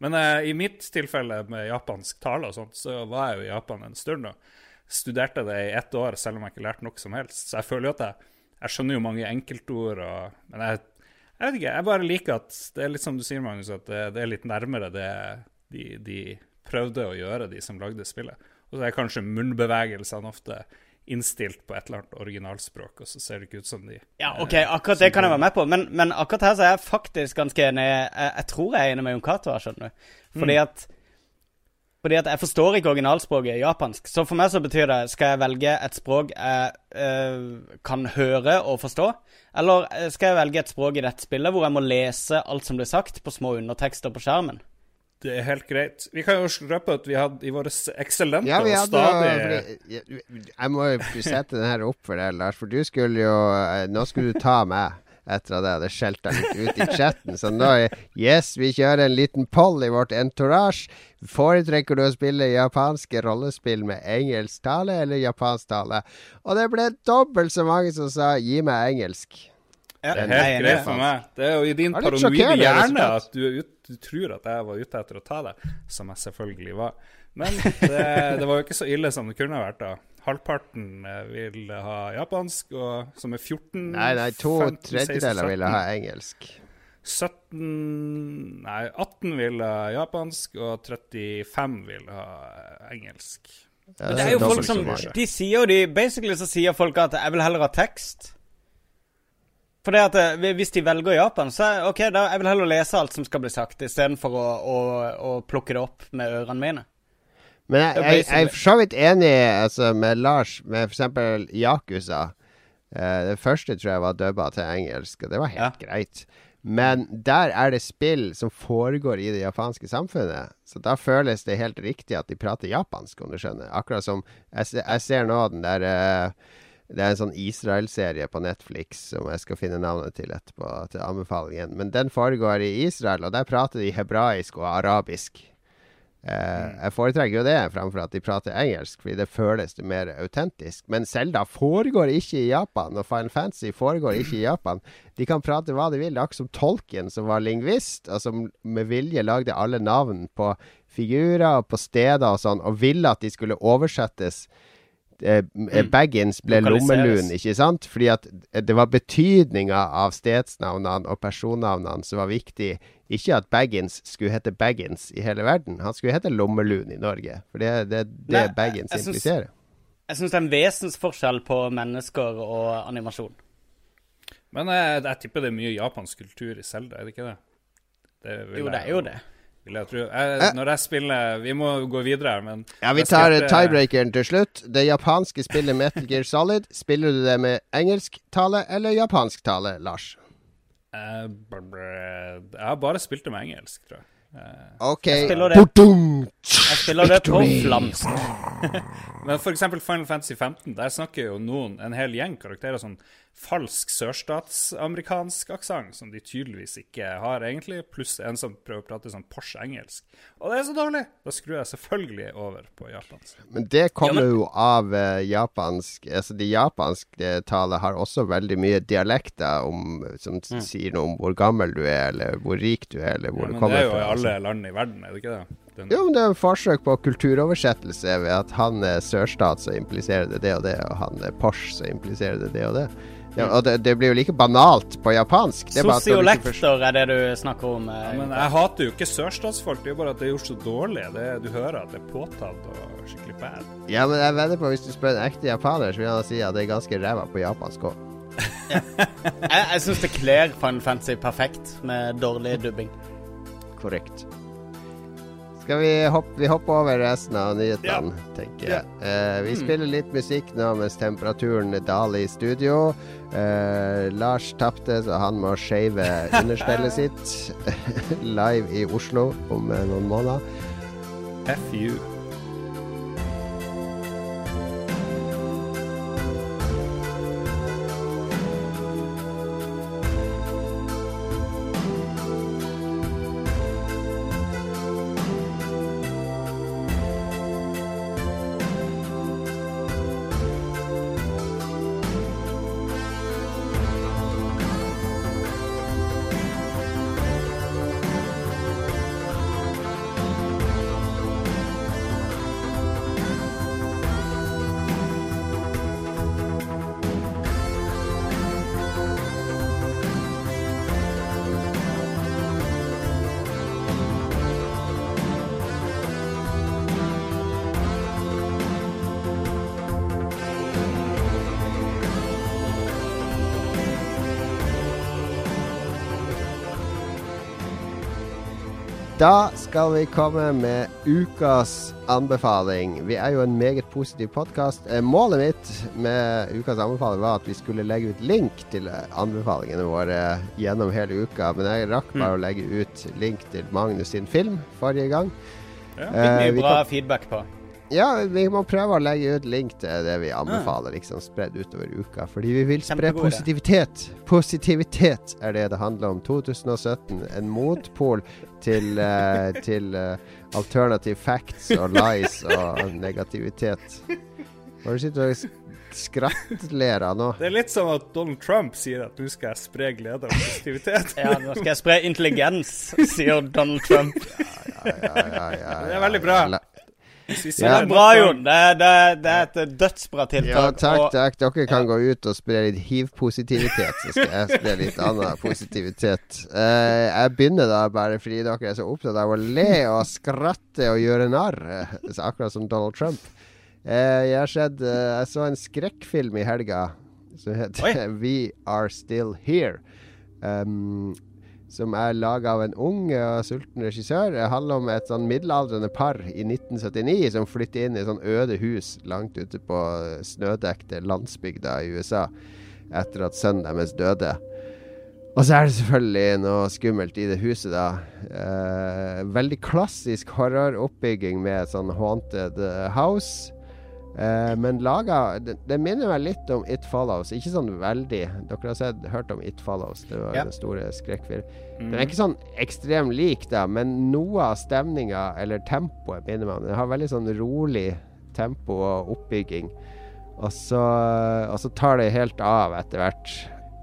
Men eh, i mitt tilfelle med japansk tale og sånt, så var jeg jo i Japan en stund og studerte det i ett år, selv om jeg ikke lærte noe som helst. Så jeg føler jo at jeg, jeg skjønner jo mange enkeltord, og, men jeg jeg vet ikke, jeg bare liker at det er litt som du sier, Magnus, at det, det er litt nærmere det de, de prøvde å gjøre, de som lagde spillet. Og så er kanskje munnbevegelsene ofte innstilt på et eller annet originalspråk, og så ser det ikke ut som de Ja, ok, akkurat det kan jeg være med på, men, men akkurat her så er jeg faktisk ganske enig. Jeg, jeg tror jeg er enig med Jon Cato her, skjønner du. Fordi at Fordi at jeg forstår ikke originalspråket japansk. Så for meg så betyr det skal jeg velge et språk jeg øh, kan høre og forstå, eller eh, skal jeg velge et språk i dette spillet hvor jeg må lese alt som blir sagt på små undertekster på skjermen? Det er helt greit. Vi kan jo røpe at vi hadde i våre eksellente Ja, og stadig jeg, jeg må jo sette den her opp for deg, Lars. For du skulle jo eh, Nå skulle du ta meg. etter at jeg hadde skjelt deg litt ut i chatten. Så nå Yes, vi kjører en liten poll i vårt entourage. Foretrekker du å spille japanske rollespill med engelsk tale eller japansk tale? Og det ble dobbelt så mange som sa gi meg engelsk. Ja, Det er helt greit for meg. Det er jo i din Det paranoide hjerne at du, ut, du tror at jeg var ute etter å ta deg, som jeg selvfølgelig var. Men det, det var jo ikke så ille som det kunne ha vært, da. Halvparten eh, vil ha japansk, og som er 14 Nei, nei, to 15, 16, tredjedeler vil ha engelsk. 17 Nei, 18 vil ha japansk, og 35 vil ha engelsk. Ja, Men det er jo folk som. De sier jo de Basically så sier folk at jeg vil heller ha tekst. For det at eh, hvis de velger Japan, så er OK, da jeg vil heller lese alt som skal bli sagt, istedenfor å, å, å plukke det opp med ørene mine. Men jeg, jeg, jeg er for så vidt enig altså, med Lars med f.eks. Yakuza. Uh, det første tror jeg var dubba til engelsk, og det var helt greit. Men der er det spill som foregår i det japanske samfunnet. Så da føles det helt riktig at de prater japansk, om du skjønner. Akkurat som Jeg, jeg ser nå den der eh, Det er en sånn Israel-serie på Netflix som jeg skal finne navnet til etterpå, til anbefalingen. Men den foregår i Israel, og der prater de hebraisk og arabisk. Eh, jeg foretrekker jo det fremfor at de prater engelsk, fordi det føles det mer autentisk. Men Selda foregår ikke i Japan, og Final Fantasy foregår ikke i Japan. De kan prate hva de vil. Det er akkurat som Tolkien, som var lingvist, og som med vilje lagde alle navn på figurer og på steder og sånn, og ville at de skulle oversettes. Eh, eh, Baggins ble lommelun, ikke sant? Fordi at eh, det var betydninga av stedsnavnene og personnavnene som var viktig. Ikke at Baggins skulle hete Baggins i hele verden. Han skulle hete Lommelun i Norge. For det er det, det Nei, Baggins jeg jeg impliserer. Jeg syns det er en vesensforskjell på mennesker og animasjon. Men jeg, jeg tipper det er mye japansk kultur i Selda, er det ikke det? det Jo, det er jo det. Vil jeg tro. Jeg, når jeg spiller Vi må gå videre her, men Ja, Vi tar tiebreakeren til slutt. Det japanske spillet Metal Gear Solid. Spiller du det med engelsk-tale eller japansk-tale, Lars? Eh, br- br- Jeg har bare spilt det med engelsk, tror jeg. Eh, OK. spiller det- Jeg spiller det på flamsk. Men for eksempel Final Fantasy 15, der snakker jo noen, en hel gjeng karakterer, sånn falsk sørstatsamerikansk aksent, som de tydeligvis ikke har egentlig, pluss en som prøver å prate sånn Porsche-engelsk. Og det er så dårlig! Da skrur jeg selvfølgelig over på japansk. Men det kommer jo av eh, japansk Altså, de japanske talene har også veldig mye dialekter om, som Mm. sier noe om hvor gammel du er, eller hvor rik du er, eller hvor Ja, du men det kommer er jo fra. i altså. alle land i verden, er det ikke det? Den, Jo, men det er et forsøk på kulturoversettelse ved at han er sørstat, så impliserer det det og det, og han er Porsche, så impliserer det det og det. Ja, og det, det blir jo like banalt på japansk. Det er Sosiolekter er det du snakker om. eh, Ja, men jeg hater jo ikke sørstatsfolk, det er jo bare at det er gjort så dårlig. Det, du hører at det er påtatt og skikkelig bad. Ja, men jeg vedder på hvis du spør en ekte japaner, så vil han si at det er ganske ræva på japansk òg. Jeg, jeg syns det kler Final Fantasy perfekt med dårlig dubbing. Korrekt. Skal vi hoppe, vi hopper over resten av nyhetene, tenker jeg. Eh, vi spiller litt musikk nå mens temperaturen daler i studio. Uh, Lars tapte, så han må shave understellet sitt live i Oslo om eh, noen måneder. FU. Da skal vi komme med ukas anbefaling. Vi er jo en meget positiv podkast. Målet mitt med ukas anbefaling var at vi skulle legge ut link til eh, anbefalingene våre gjennom hele uka, men jeg rakk bare å legge ut link til Magnus sin film forrige gang. Ja. Eh, Mye uh, bra kom... feedback på. Ja, vi må prøve å legge ut link til det vi anbefaler, liksom spredd utover uka. Fordi vi vil spre positivitet. Positivitet er det det handler om. 2017. En motpol til, uh, til uh, alternative facts og lies og negativitet. Hva sitter du og sk- skrattler av nå? Det er litt som at Donald Trump sier at nå skal jeg spre glede og positivitet. Ja, nå skal jeg spre intelligens, sier Donald Trump. Ja, ja, ja, Det er veldig bra. Er bra, Jon. Det det det er et dødsbra tiltak. Ja, takk, og- takk. Dere kan gå ut og spre litt hiv-positivitet, så skal jeg spre litt annen positivitet. Uh, jeg begynner da bare fordi dere er så opptatt av å le og skratte og gjøre narr, eh, akkurat som Donald Trump. Uh, jeg, skjedd, eh, jeg så en skrekkfilm i helga som heter We Are Still Here. Um, som er laga av en ung og sulten regissør. Det handler om et sånn middelaldrende par i 1979 som flytter inn i sånn øde hus langt ute på snødekte landsbygda i USA etter at sønnen deres døde. Og så er det selvfølgelig noe skummelt i det huset, da. Eh, veldig klassisk horroroppbygging med et sånn haunted eh, house. Eh, men laga det, det minner meg litt om It Follows. Ikke sånn veldig. Dere har sett, hørt om It Follows? Det var Ja. den store skrekkfilmen. Mm. Den er ikke sånn ekstremt lik, da, men noe av stemninga, eller tempoet, minner meg om Den har veldig sånn rolig tempo og oppbygging. Og så, og så tar det helt av etter hvert.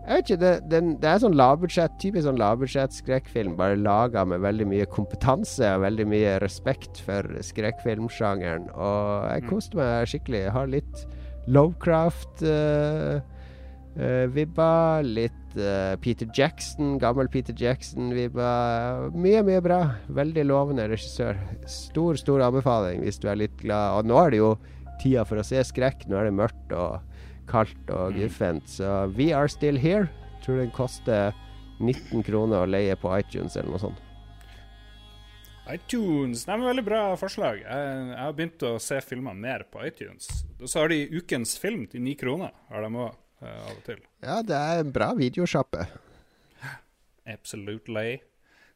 Jeg vet ikke, det, den, det er sånn lavbudsjett, typisk sånn lavbudsjett-skrekkfilm, bare laga med veldig mye kompetanse og veldig mye respekt for skrekkfilmsjangeren. Og jeg koste meg skikkelig. Jeg har litt Lovecraft uh, vibba, litt uh, Peter Jackson, gammel Peter Jackson-vibba. Mye, mye bra. Veldig lovende regissør. Stor, stor anbefaling hvis du er litt glad. Og nå er det jo tida for å se skrekk. Nå er det mørkt og kaldt og guffent. Så We Are Still Here. Tror den koster 19 kroner å leie på iTunes eller noe sånt. iTunes. Nei, men Veldig bra forslag. Jeg, jeg har begynt å se filmer mer på iTunes. Og så har de Ukens film til ni kroner. Har de òg, av og til. Ja, det er en bra videosjappe. Absolutely.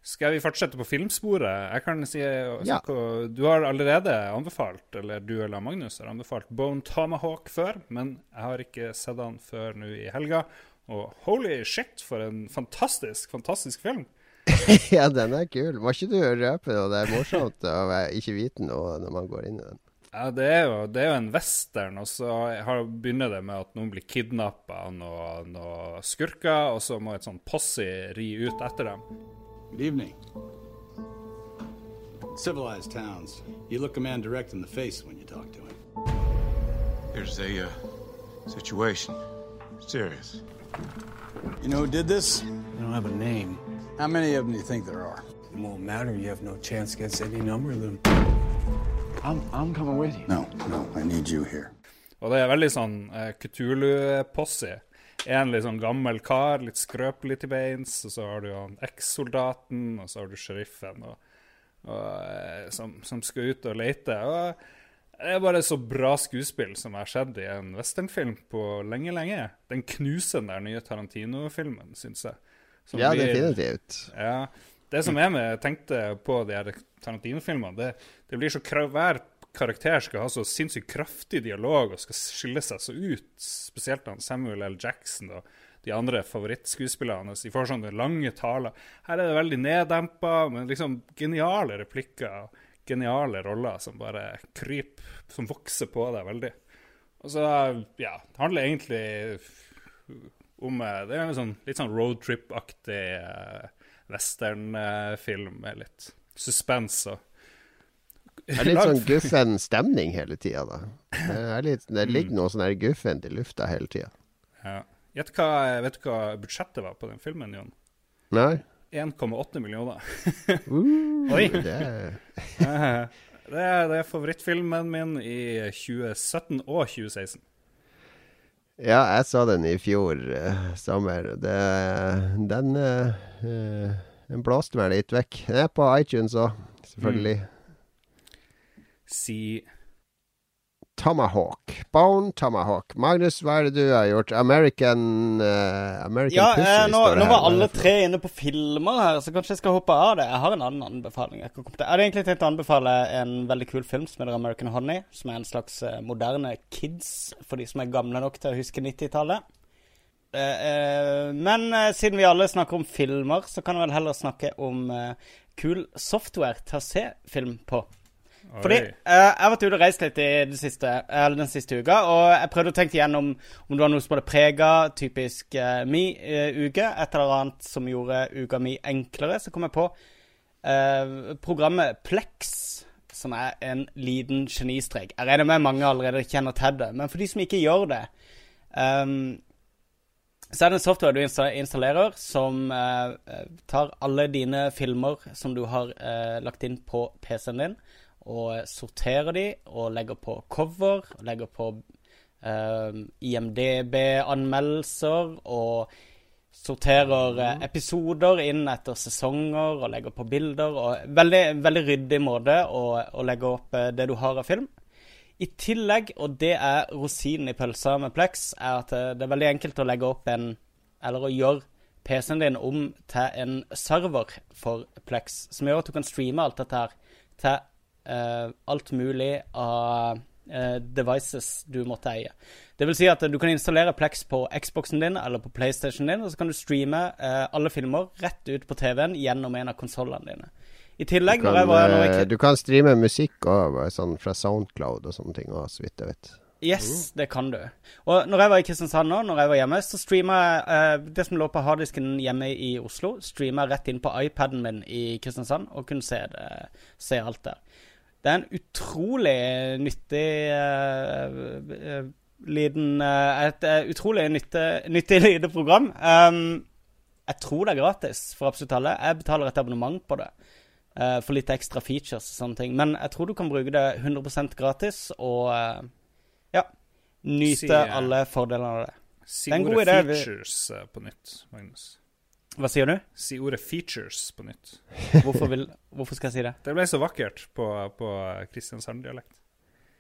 Skal vi fortsette på filmsporet? Jeg kan si Ja. Du har allerede anbefalt, eller du eller Magnus har anbefalt Bone Tomahawk før, men jeg har ikke sett den før nå i helga. Og holy shit, for en fantastisk, fantastisk film. ja, den er kul. Må ikke du røpe noe? Det er morsomt å ikke vite noe når man går inn i den. Ja, det er jo, det er jo en western, og så har, begynner det med at noen blir kidnappa av noen noe skurker, og så må et sånn posse ri ut etter dem. Good evening. Civilized towns, you look a man direct in the face when you talk to him. There's a uh, situation. Serious. You know who did this? They don't have a name. How many of them do you think there are? It won't matter. You have no chance against any number of them. I'm, I'm coming with you. No, no, I need you here. Og det er veldig sånn uh, Cthulhu-posse. En litt sånn gammel kar, litt skrøpelig til beins, og så har du han eks-soldaten, og så har du sheriffen, og, og, eh, som, som skal ut og lete. Og det er bare så bra skuespill som har sett i en westernfilm på lenge, lenge. Den knuser den der nye Tarantino-filmen, syns jeg. Som Ja, blir- definitivt. Ja. Det som er med, jeg tenkte på de her Tarantino-filmene, det, det blir så kra- Hver karakter skal ha så sinnssykt kraftig dialog og skal skille seg så ut. Spesielt han Samuel L. Jackson og de andre favorittskuespillerne. De får sånne lange taler. Her er det veldig neddempa, men liksom geniale replikker. Geniale roller som bare kryper, som vokser på deg veldig. Og så, ja, det handler egentlig om eh, Det er en sånn, litt sånn roadtrip-aktig eh, westernfilm med litt suspens og Det er litt sånn guffen stemning hele tida, da. Det, litt, det Mm. ligger noe sånn guffent i lufta hele tida. Ja. Vet du hva budsjettet var på den filmen, Jon? Nei? 1,8 millioner. Uh, Oi! Det er Det er, det er favorittfilmen min i 2017 og 2016. Ja, jeg så den i fjor uh, sommer. Det, den uh, uh, Den blåste meg litt vekk. Den er på iTunes òg, selvfølgelig. Si Tomahawk. Bone Tomahawk. Magnus, hva er det du har gjort? American, uh, American Ja, Pussy eh, nå, står det nå her. var alle tre inne på filmer her, så kanskje jeg skal hoppe av det. Jeg har en annen anbefaling. Jeg, jeg hadde egentlig tenkt å anbefale en veldig kul film som heter American Honey. Som er en slags eh, moderne kids for de som er gamle nok til å huske 90-tallet. Eh, men siden vi alle snakker om filmer, så kan jeg vel heller snakke om kul software til å se film på. Fordi eh, jeg har vært ute og reist litt i det siste, eller den siste uka, og jeg prøvde å tenke igjennom om det var noe som hadde prega typisk eh, mi eh, uke. Et eller annet som gjorde uka mi enklere. Så kom jeg på eh, programmet Plex, som er en liten genistrek. Jeg regner med mange allerede kjenner til det, men for de som ikke gjør det um, så er det en software du installerer som eh, eh, tar alle dine filmer som du har lagt inn på PC-en din, og sorterer de, og legger på cover, og legger på eh, IMDb-anmeldelser, og sorterer eh, episoder inn etter sesonger, og legger på bilder, og veldig, veldig ryddig måte å, å legge opp eh, det du har av film. I tillegg, og det er rosinen i pølsa med Plex, er at eh, det er veldig enkelt å legge opp en Eller å gjøre PC-en din om til en server for Plex, som gjør at du kan streame alt dette her til eh, alt mulig av eh, devices du måtte eie. Det vil si at eh, du kan installere Plex på Xboxen din eller på PlayStation din, og så kan du streame eh, alle filmer rett ut på TV-en gjennom en av konsollene dine. I tillegg, Du når kan, jeg var eh, du kan streame musikk også, sånn fra Soundcloud og sånne ting òg, så vidt jeg vet. Yes, det kan du. Og når jeg var i Kristiansand nå, når jeg var hjemme, så streama jeg eh, det som lå på harddisken hjemme i Oslo, streama rett inn på iPaden min i Kristiansand og kunne se, det, se alt der. Det er en utrolig nyttig eh, liten uh, Et utrolig nytte, nyttig lite program. Um, jeg tror det er gratis for absolutt alle. Jeg betaler et abonnement på det. Uh, for litt ekstra features og sånne ting. Men jeg tror du kan bruke det 100% gratis og ja, nyte alle fordelene av det. Si ordet. Features på nytt, Magnus. Hva sier du? Si ordet features på nytt. Hvorfor, vil, hvorfor skal jeg si det? Det ble så vakkert på, på Kristiansand-dialekt.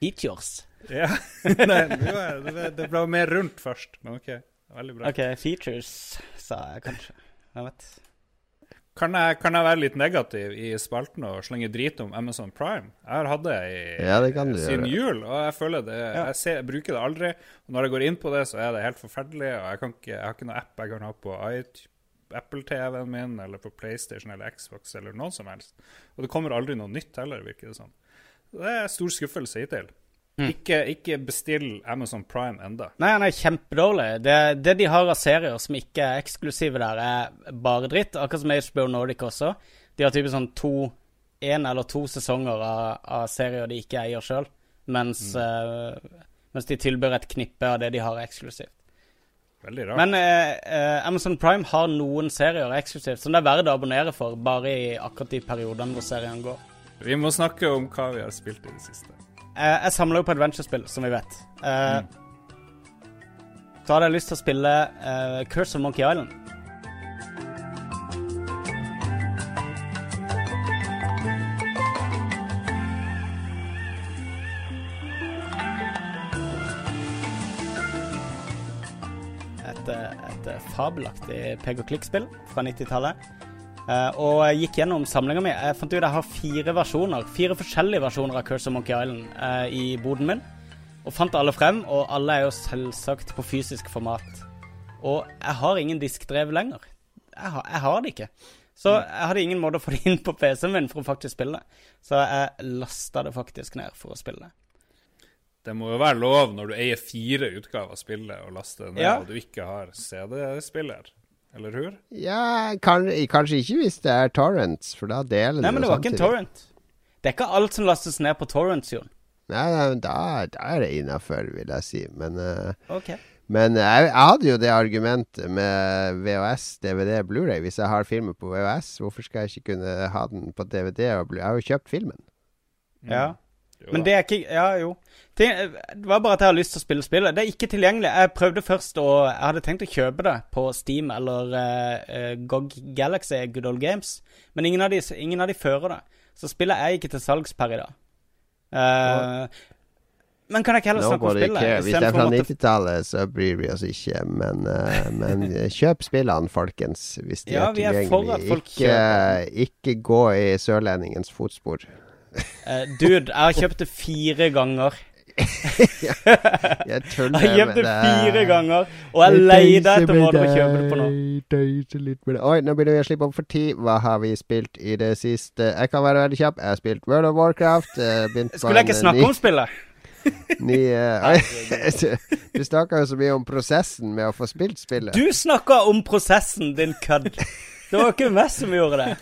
Features. Ja. Nei, det, var, det, ble mer rundt først, men OK. Veldig bra. OK, features, sa jeg kanskje. Jeg vet. Kan jeg, kan jeg være litt negativ i spalten og slenge drit om Amazon Prime? Jeg har hatt det i Ja, det kan du siden gjøre. jul, og jeg føler det jeg, ser, jeg bruker det aldri. Og når jeg går inn på det, så er det helt forferdelig. Og jeg, kan ikke, jeg har ikke noe app jeg kan ha på Apple-TV-en min, eller på PlayStation eller Xbox eller noe som helst. Og det kommer aldri noe nytt heller, virker det som. Det er stor skuffelse hittil. Ikke, ikke bestill Amazon Prime enda. Nei, den er kjempedårlig. Det, det de har av serier som ikke er eksklusive der, er bare dritt. Akkurat som HBO Nordic også. De har typisk sånn to én eller to sesonger av, av serier de ikke eier sjøl, mens, eh, mens de tilbyr et knippe av det de har eksklusivt. Veldig rart. Men eh, eh, Amazon Prime har noen serier eksklusivt som det er verdt å abonnere for, bare i akkurat de periodene hvor serien går. Vi må snakke om hva vi har spilt i det siste. Eh, jeg samler jo på adventure-spill, som vi vet. Eh, Så hadde jeg lyst til å spille eh, Curse of Monkey Island. Et eh, fabelaktig pek og klikk-spill fra 90-tallet. Eh, og jeg gikk gjennom samlinga mi. Jeg fant ut at jeg har fire versjoner Fire forskjellige versjoner av Curse of Monkey Island eh, i boden min. Og fant alle frem, og alle er jo selvsagt på fysisk format. Og jeg har ingen diskdrev lenger. Jeg har, jeg har det ikke. Så jeg hadde ingen måte å få det inn på PC-en min for å faktisk spille det. Så jeg lasta det faktisk ned for å spille det. Det må jo være lov når du eier fire utgaver av spillet, å laste det ned, Ja. og du ikke har CD-spiller. Eller hur? Ja, kan, kanskje ikke hvis det er torrents, for da deler Nei, men det var ikke en torrent. Det er ikke alt som lastes ned på torrents, Jon. Nei, nei, men da, da er det innafor, vil jeg si. Men, uh, okay. men jeg, jeg hadde jo det argumentet med VHS, DVD, Blu-ray. Hvis jeg har filmen på VHS, hvorfor skal jeg ikke kunne ha den på DVD? og Blu- Jeg har jo kjøpt filmen. Ja. Jo Men det er ikke Ja, jo. Det, det var bare at jeg har lyst til å spille spillet. Det er ikke tilgjengelig. Jeg prøvde først å Jeg hadde tenkt å kjøpe det på Steam eller eh, GOG Galaxy, Good Old Games, men ingen av de, ingen av de fører det. Så spillet er ikke til salgs per i dag. Eh, Men kan jeg ikke heller snakke om spillet? care. Hvis det er fra 90-tallet, så bryr vi oss ikke. Men, uh, men kjøp spillene, folkens, hvis de Ja, er tilgjengelige. Ikke, ikke gå i sørlendingens fotspor. Eh, dude, jeg har kjøpt det fire ganger. Jeg Jeg tuller har kjøpt det fire ganger, og jeg leide etter måter å kjøpe det på nå. Oi, nå begynner vi å slippe opp for tid. Hva har vi spilt i det siste? Jeg kan være veldig kjapp. Jeg har spilt World of Warcraft. eh, Skulle jeg ikke snakke ny- om spillet? Ny, uh, du snakka jo så mye om prosessen med å få spilt spillet. Du snakka om prosessen, din kødd. Det var ikke meg som gjorde det.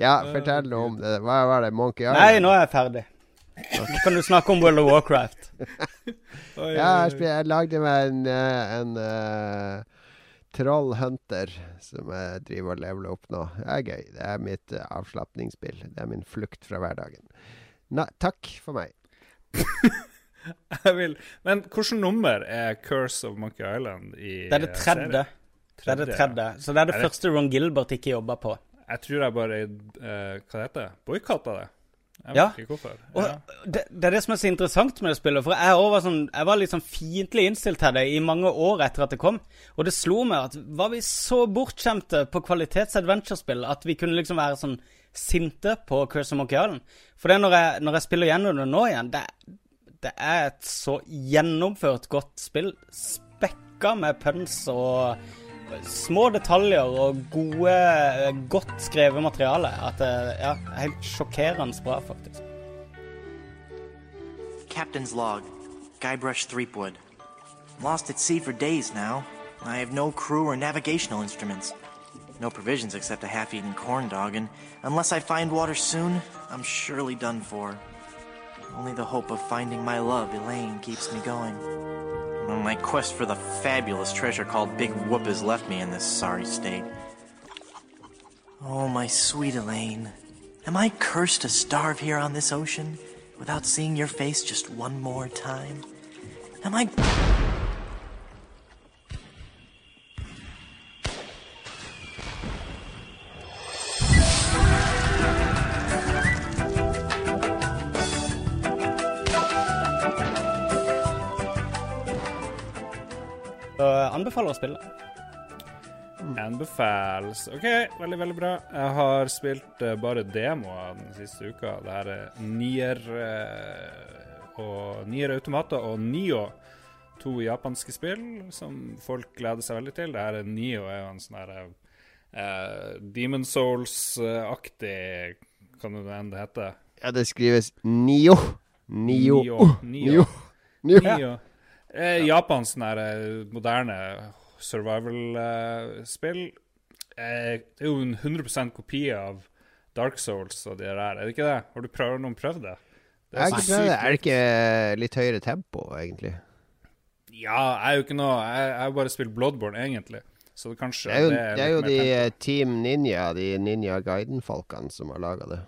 Ja, fortell noe om det. Hva var det? Monkey Island? Nei, nå er jeg ferdig. Nå kan du snakke om World of Warcraft. Ja, jeg, spil, jeg lagde meg en, eh, en uh, trollhunter som jeg driver og leveler opp nå. Det er gøy. Det er mitt uh, avslapningsspill. Det er min flukt fra hverdagen. Na, takk for meg. Jeg vil Men hvilket nummer er Curse of Monkey Island i Det er det eh, tredje. Det er det tredje. Så det er det Er det- første Ron Gilbert ikke jobba på. Jeg tror jeg bare uh, Hva heter det? Boikotta det. Jeg Ja. ikke hvorfor. Ja. det, det er det som er så interessant med det spillet. For jeg, var, sånn, jeg var litt sånn fiendtlig innstilt til det i mange år etter at det kom. Og det slo meg at var vi så bortskjemte på kvalitets-adventure-spill at vi kunne liksom være sånn sinte på Curse of Monkey Island. For det når jeg, når jeg spiller gjennom det nå igjen, det, det er et så gjennomført godt spill. Spekka med puns og små detaljer og gode, godt skrevet materiale. At det ja, er helt sjokkerende bra, faktisk. Captain's log. Guybrush Threepwood. Lost at sea for days now. I have no crew or navigational instruments. No provisions except a half-eaten corn dog, and unless I find water soon, I'm surely done for. Only the hope of finding my love, Elaine, keeps me going. My quest for the fabulous treasure called Big Whoop has left me in this sorry state. Oh, my sweet Elaine. Am I cursed to starve here on this ocean without seeing your face just one more time? Am I. Så anbefaler å spille. Anbefales. OK, veldig, veldig bra. Jeg har spilt uh, bare demoer den siste uka. Det her er Nier uh, og Nier Automata og Nio. To japanske spill som folk gleder seg veldig til. Det her er Nio er jo en sånn her uh, Demon Souls-aktig Kan det hende det heter? Ja, det skrives Nio. Nio. Nio. Nio. Nio. Nio. Nio. Eh, Japans sånn eh, moderne survival-spill. Eh, det er jo en 100% kopi av Dark Souls og det der, er det ikke det? Har du prøvd, noen prøvd det? Jeg har ikke prøvd det. Er det ikke litt høyere tempo, egentlig? Ja, jeg er jo ikke noe Jeg har bare spilt Bloodborne, egentlig. Så det kanskje Det er jo, det det er jo de tempo. eh, Team Ninja, de Ninja Guiden-folkene, som har laga det.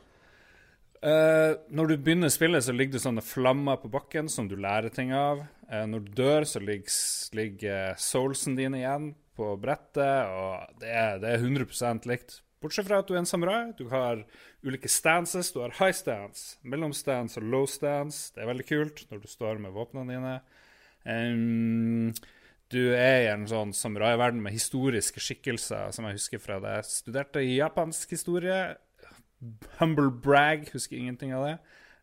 Uh, når du begynner spillet, så ligger det sånne flammer på bakken som du lærer ting av. Eh, når du dør, så ligger, ligger soulsen din igjen på brettet, og det er, det er 100 likt. Bortsett fra at du er en samurai. Du har ulike stances. Du har high stance, mellomstance og low stance. Det er veldig kult når du står med våpnene dine. Um, du er i en sånn samuraiverden med historiske skikkelser, som jeg husker fra da jeg studerte japansk historie. Humble brag, husker ingenting av det.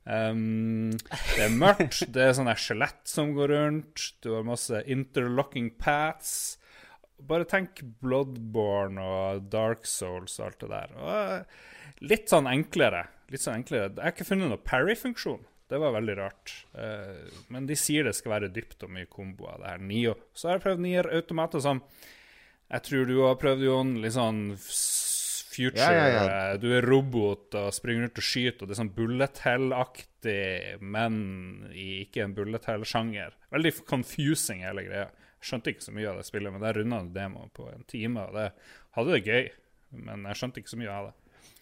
Um, det er mørkt, det er sånne skjelett som går rundt, du har masse interlocking paths. Bare tenk Bloodborne og Dark Souls og alt det der. Og litt sånn enklere. Litt sånn enklere. Jeg har ikke funnet noen parry-funksjon. Det var veldig rart. Eh, men de sier det skal være dypt og mye kombo av det her. Nio. Så har jeg prøvd Nier Automater som Jeg tror du har prøvd, Jon. Litt sånn future. Ja, ja, ja. eh, Du er robot og springer rundt og skyter, og det er sånn bullet hell-aktig, men i ikke en bullet hell-sjanger. Veldig confusing, hele greia. Skjønte ikke så mye av det spillet, men der runda demoen på en time, og det hadde det gøy. Men jeg skjønte ikke så mye av det.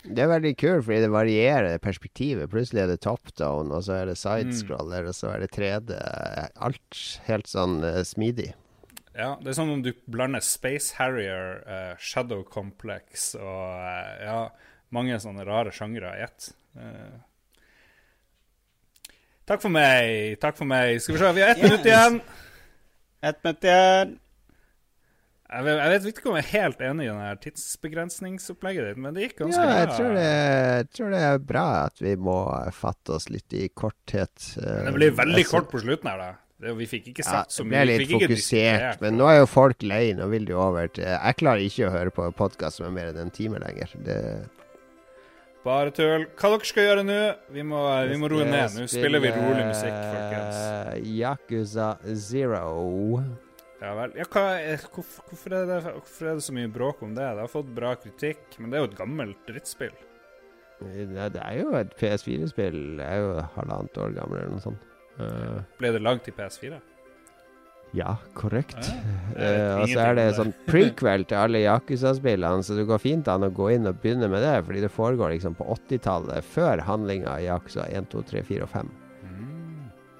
Det er veldig kult, fordi det varierer perspektivet. Plutselig er det top down, og så er det sidescroller, og så er det 3D. Alt helt sånn eh, smidig. Ja, det er som om du blander Space Harrier, uh, Shadow Complex og uh, ja, mange sånne rare sjangre i ett. Eh, Takk for meg. Takk for meg. Skal vi se, vi har ett minutt igjen. Ett minutt igjen. Jeg vet, jeg vet ikke om jeg er helt enig i denne tidsbegrensningsopplegget ditt, men det gikk ganske Ja, jeg bra. tror, det, jeg tror det er bra at vi må fatte oss litt i korthet. Men det blir veldig Altså, kort på slutten her, da. Vi fikk ikke Ja, så så det mye. ble litt fokusert. Men nå er jo folk lei. Nå vil de over til Jeg klarer ikke å høre på podkast som er mer enn en time lenger. Det, Bare tull. Hva dere skal gjøre nå? Vi må, vi må roe ned. Nå spiller vi rolig musikk, folkens. folkens. Yakuza Zero. Ja vel. Ja, er, hvorfor, hvorfor, er det, hvorfor er det så mye bråk om det? Det har fått bra kritikk, men det er jo et gammelt drittspill. Ja, det er jo et PS4-spill. Det er jo halvannet år gammel eller noe sånt. Eh, Ble det lagd til PS4? ja, korrekt. Ja, uh, og så er det sånn prequel til alle Yakuza-spillene, så det går fint an å gå inn og begynne med det, fordi det foregår liksom på 80-tallet, før handlinga i Yakuza 1, 2, 3, 4 og 5.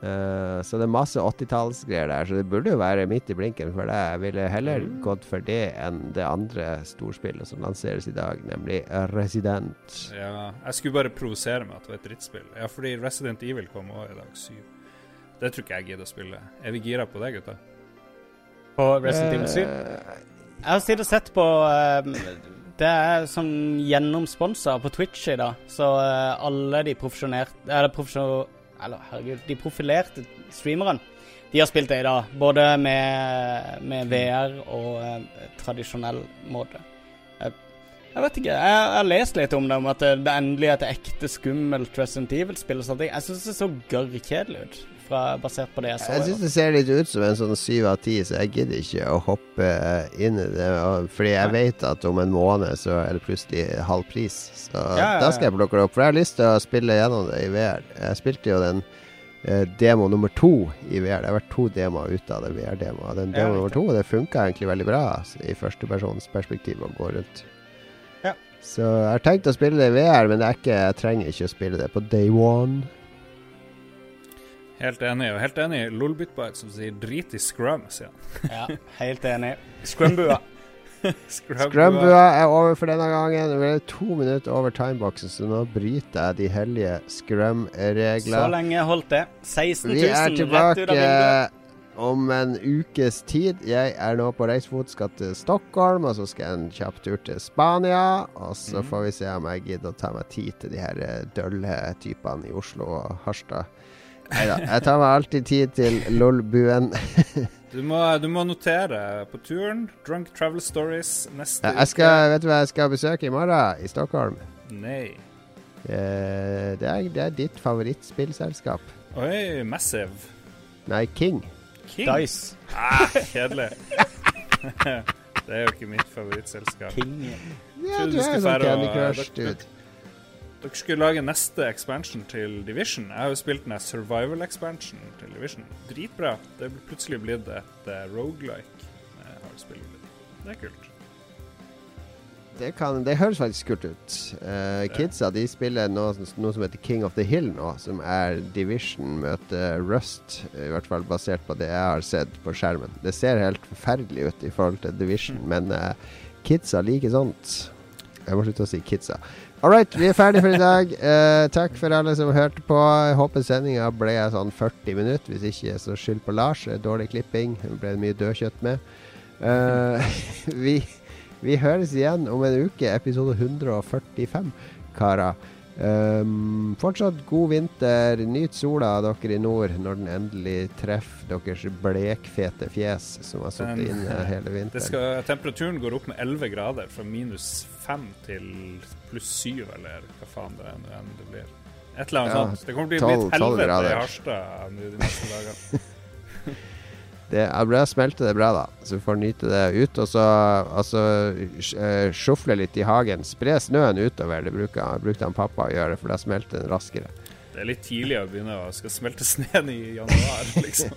Eh, så det er masse 80-tallsgreier der, så det burde jo være midt i blinken for det. Jeg ville heller gått for det enn det andre storspillet som lanseres i dag, nemlig Resident. Ja, jeg skulle bare provosere med at det var et drittspill. Ja, fordi Resident Evil kom også i dag, syv. Det tror ikke jeg gidder å spille. Er vi gira på det, gutta? På Resident Evil 7? Jeg har sittet og sett på um, Det er sånn gjennomsponsa på Twitch i dag. Så uh, alle de profesjonerte Eller profesjon... Eller herregud, de profilerte streamerne. De har spilt det i dag, både med, med VR og uh, tradisjonell måte. Jeg, vet ikke. Jeg, har lest litt om det, om at det, det endelig er et ekte skummelt Resident Evil-spill. og sånne ting. Jeg syns det så gørrkjedelig ut, fra, basert på det jeg så. Jeg syns det ser litt ut som en sånn syv av ti, så jeg gidder ikke å hoppe inn i det. Fordi jeg vet at om en måned så er det plutselig halv pris. Så Ja, ja, da skal jeg plukke det opp. For jeg har lyst til å spille gjennom det i VR. Jeg spilte jo den eh, demo nummer to i VR. Det har vært to demoer ute av det VR-demoet. Den Ja, demo nummer to det funka egentlig veldig bra altså, i førstepersonens perspektiv å gå rundt. Så jeg har tenkt å spille det i VR, men det ikke, jeg trenger ikke å spille det på day one. Helt enig. Og helt enig i Lolbitbite som sier 'drit i scrum', sier han. Ja, helt enig. Scrumbua. Scrumbua er over for denne gangen. Vi er to minutter over timeboxen, så nå bryter jeg de hellige Så scrum-regler. lenge holdt det. 16 000 Vi er rett ut av tilbake om en ukes tid. Jeg er nå på reisefot, skal til Stockholm, og så skal jeg en kjapp tur til Spania. Og så mm. får vi se om jeg gidder å ta meg tid til de her dølle typene i Oslo og Harstad. Nei da. Jeg tar meg alltid tid til LOL-buen. Du må, du må notere på turen. Drunk Travel Stories neste Jeg skal, vet du hva jeg skal besøke i morgen i Stockholm? Nei. Eh, det, er, det er ditt favorittspillselskap. Oi, Massive. Nei, King. King. Dice. Ah, kjedelig. det er jo ikke mitt favorittselskap. King. Ja, du er skulle sånn Candy Crush-dude. Dere skulle lage neste expansion til Division. Jeg har jo spilt den survival expansion til Division. Dritbra. Det er plutselig blitt et uh, rogelike. Jeg har spillet. Det er kult. Det, kan, det høres faktisk kult ut. Uh, kidsa de spiller noe, noe som heter King of the Hill nå, som er Division møter Rust. I hvert fall basert på det jeg har sett på skjermen. Det ser helt forferdelig ut i forhold til Division, men uh, kidsa liker sånt. Jeg må slutte å si kidsa. All right, vi er ferdige for i dag. Eh, takk for alle som hørte på. Jeg håper sendinga ble sånn 40 minutter. Hvis ikke, så skyld på Lars. Dårlig klipping. Det ble mye dødkjøtt med. Eh, vi, vi høres igjen om en uke, episode 145, karer. Um, fortsatt god vinter. Nyt sola, dere i nord, når den endelig treffer deres blekfete fjes som har sittet inne hele Det vinteren. skal, temperaturen går opp med 11 grader, fra minus 5 til pluss 7, eller hva faen det enn det blir. Et eller annet Ja, sånt. Det kommer til å 12 bli et helvete i Harstad de neste dagene. Det er bra, smelter det bra, da. Så vi får nyte det ut. Og så altså, sj- sjofle litt i hagen. Spre snøen utover. Det bruker, brukte han pappa å gjøre, for da smelter den raskere. Det er litt tidlig å begynne å skal smelte sneen i januar, liksom.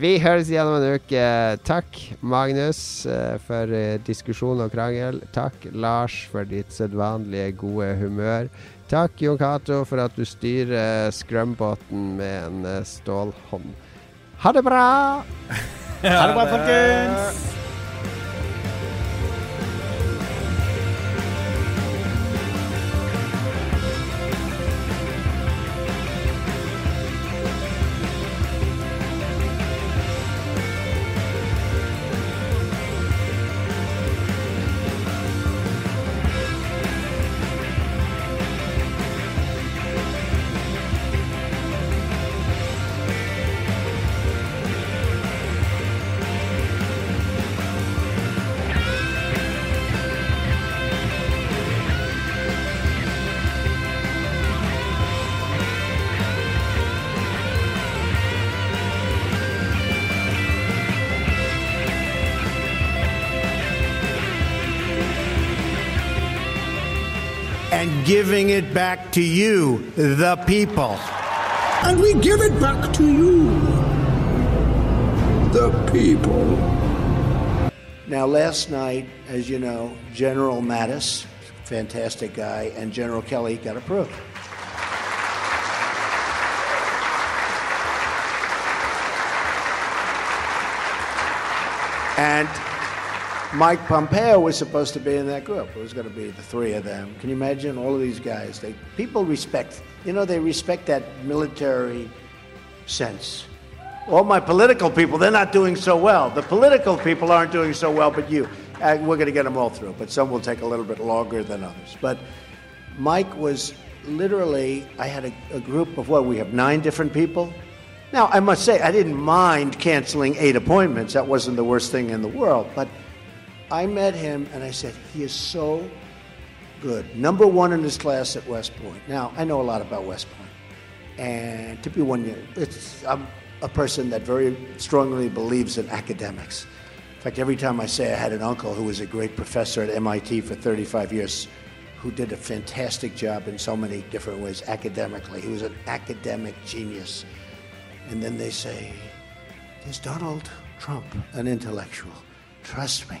Vi høres igjen om en uke. Takk, Magnus, eh, for eh, diskusjon og krangel. Takk, Lars, for ditt sedvanlige gode humør. Takk, Jon Cato, for at du styrer scrumbåten med en stålhånd. Ha det bra! Ha det bra, folkens! Giving it back to you, the people. And we give it back to you, the people. Now, last night, as you know, General Mattis, fantastic guy, and General Kelly got approved. And Mike Pompeo was supposed to be in that group. It was going to be the three of them. Can you imagine all of these guys? They people respect, you know, they respect that military sense. All my political people, they're not doing so well. The political people aren't doing so well, but you. Uh, we're going to get them all through, but some will take a little bit longer than others. But Mike was literally, I had a, a group of what? We have nine different people. Now, I must say, I didn't mind canceling eight appointments. That wasn't the worst thing in the world. But I met him and I said, he is so good. Number one in his class at West Point. Now, I know a lot about West Point. And to be one year, it's, I'm a person that very strongly believes in academics. In fact, every time I say I had an uncle who was a great professor at MIT for 35 years, who did a fantastic job in so many different ways academically. He was an academic genius. And then they say, Is Donald Trump an intellectual? Trust me,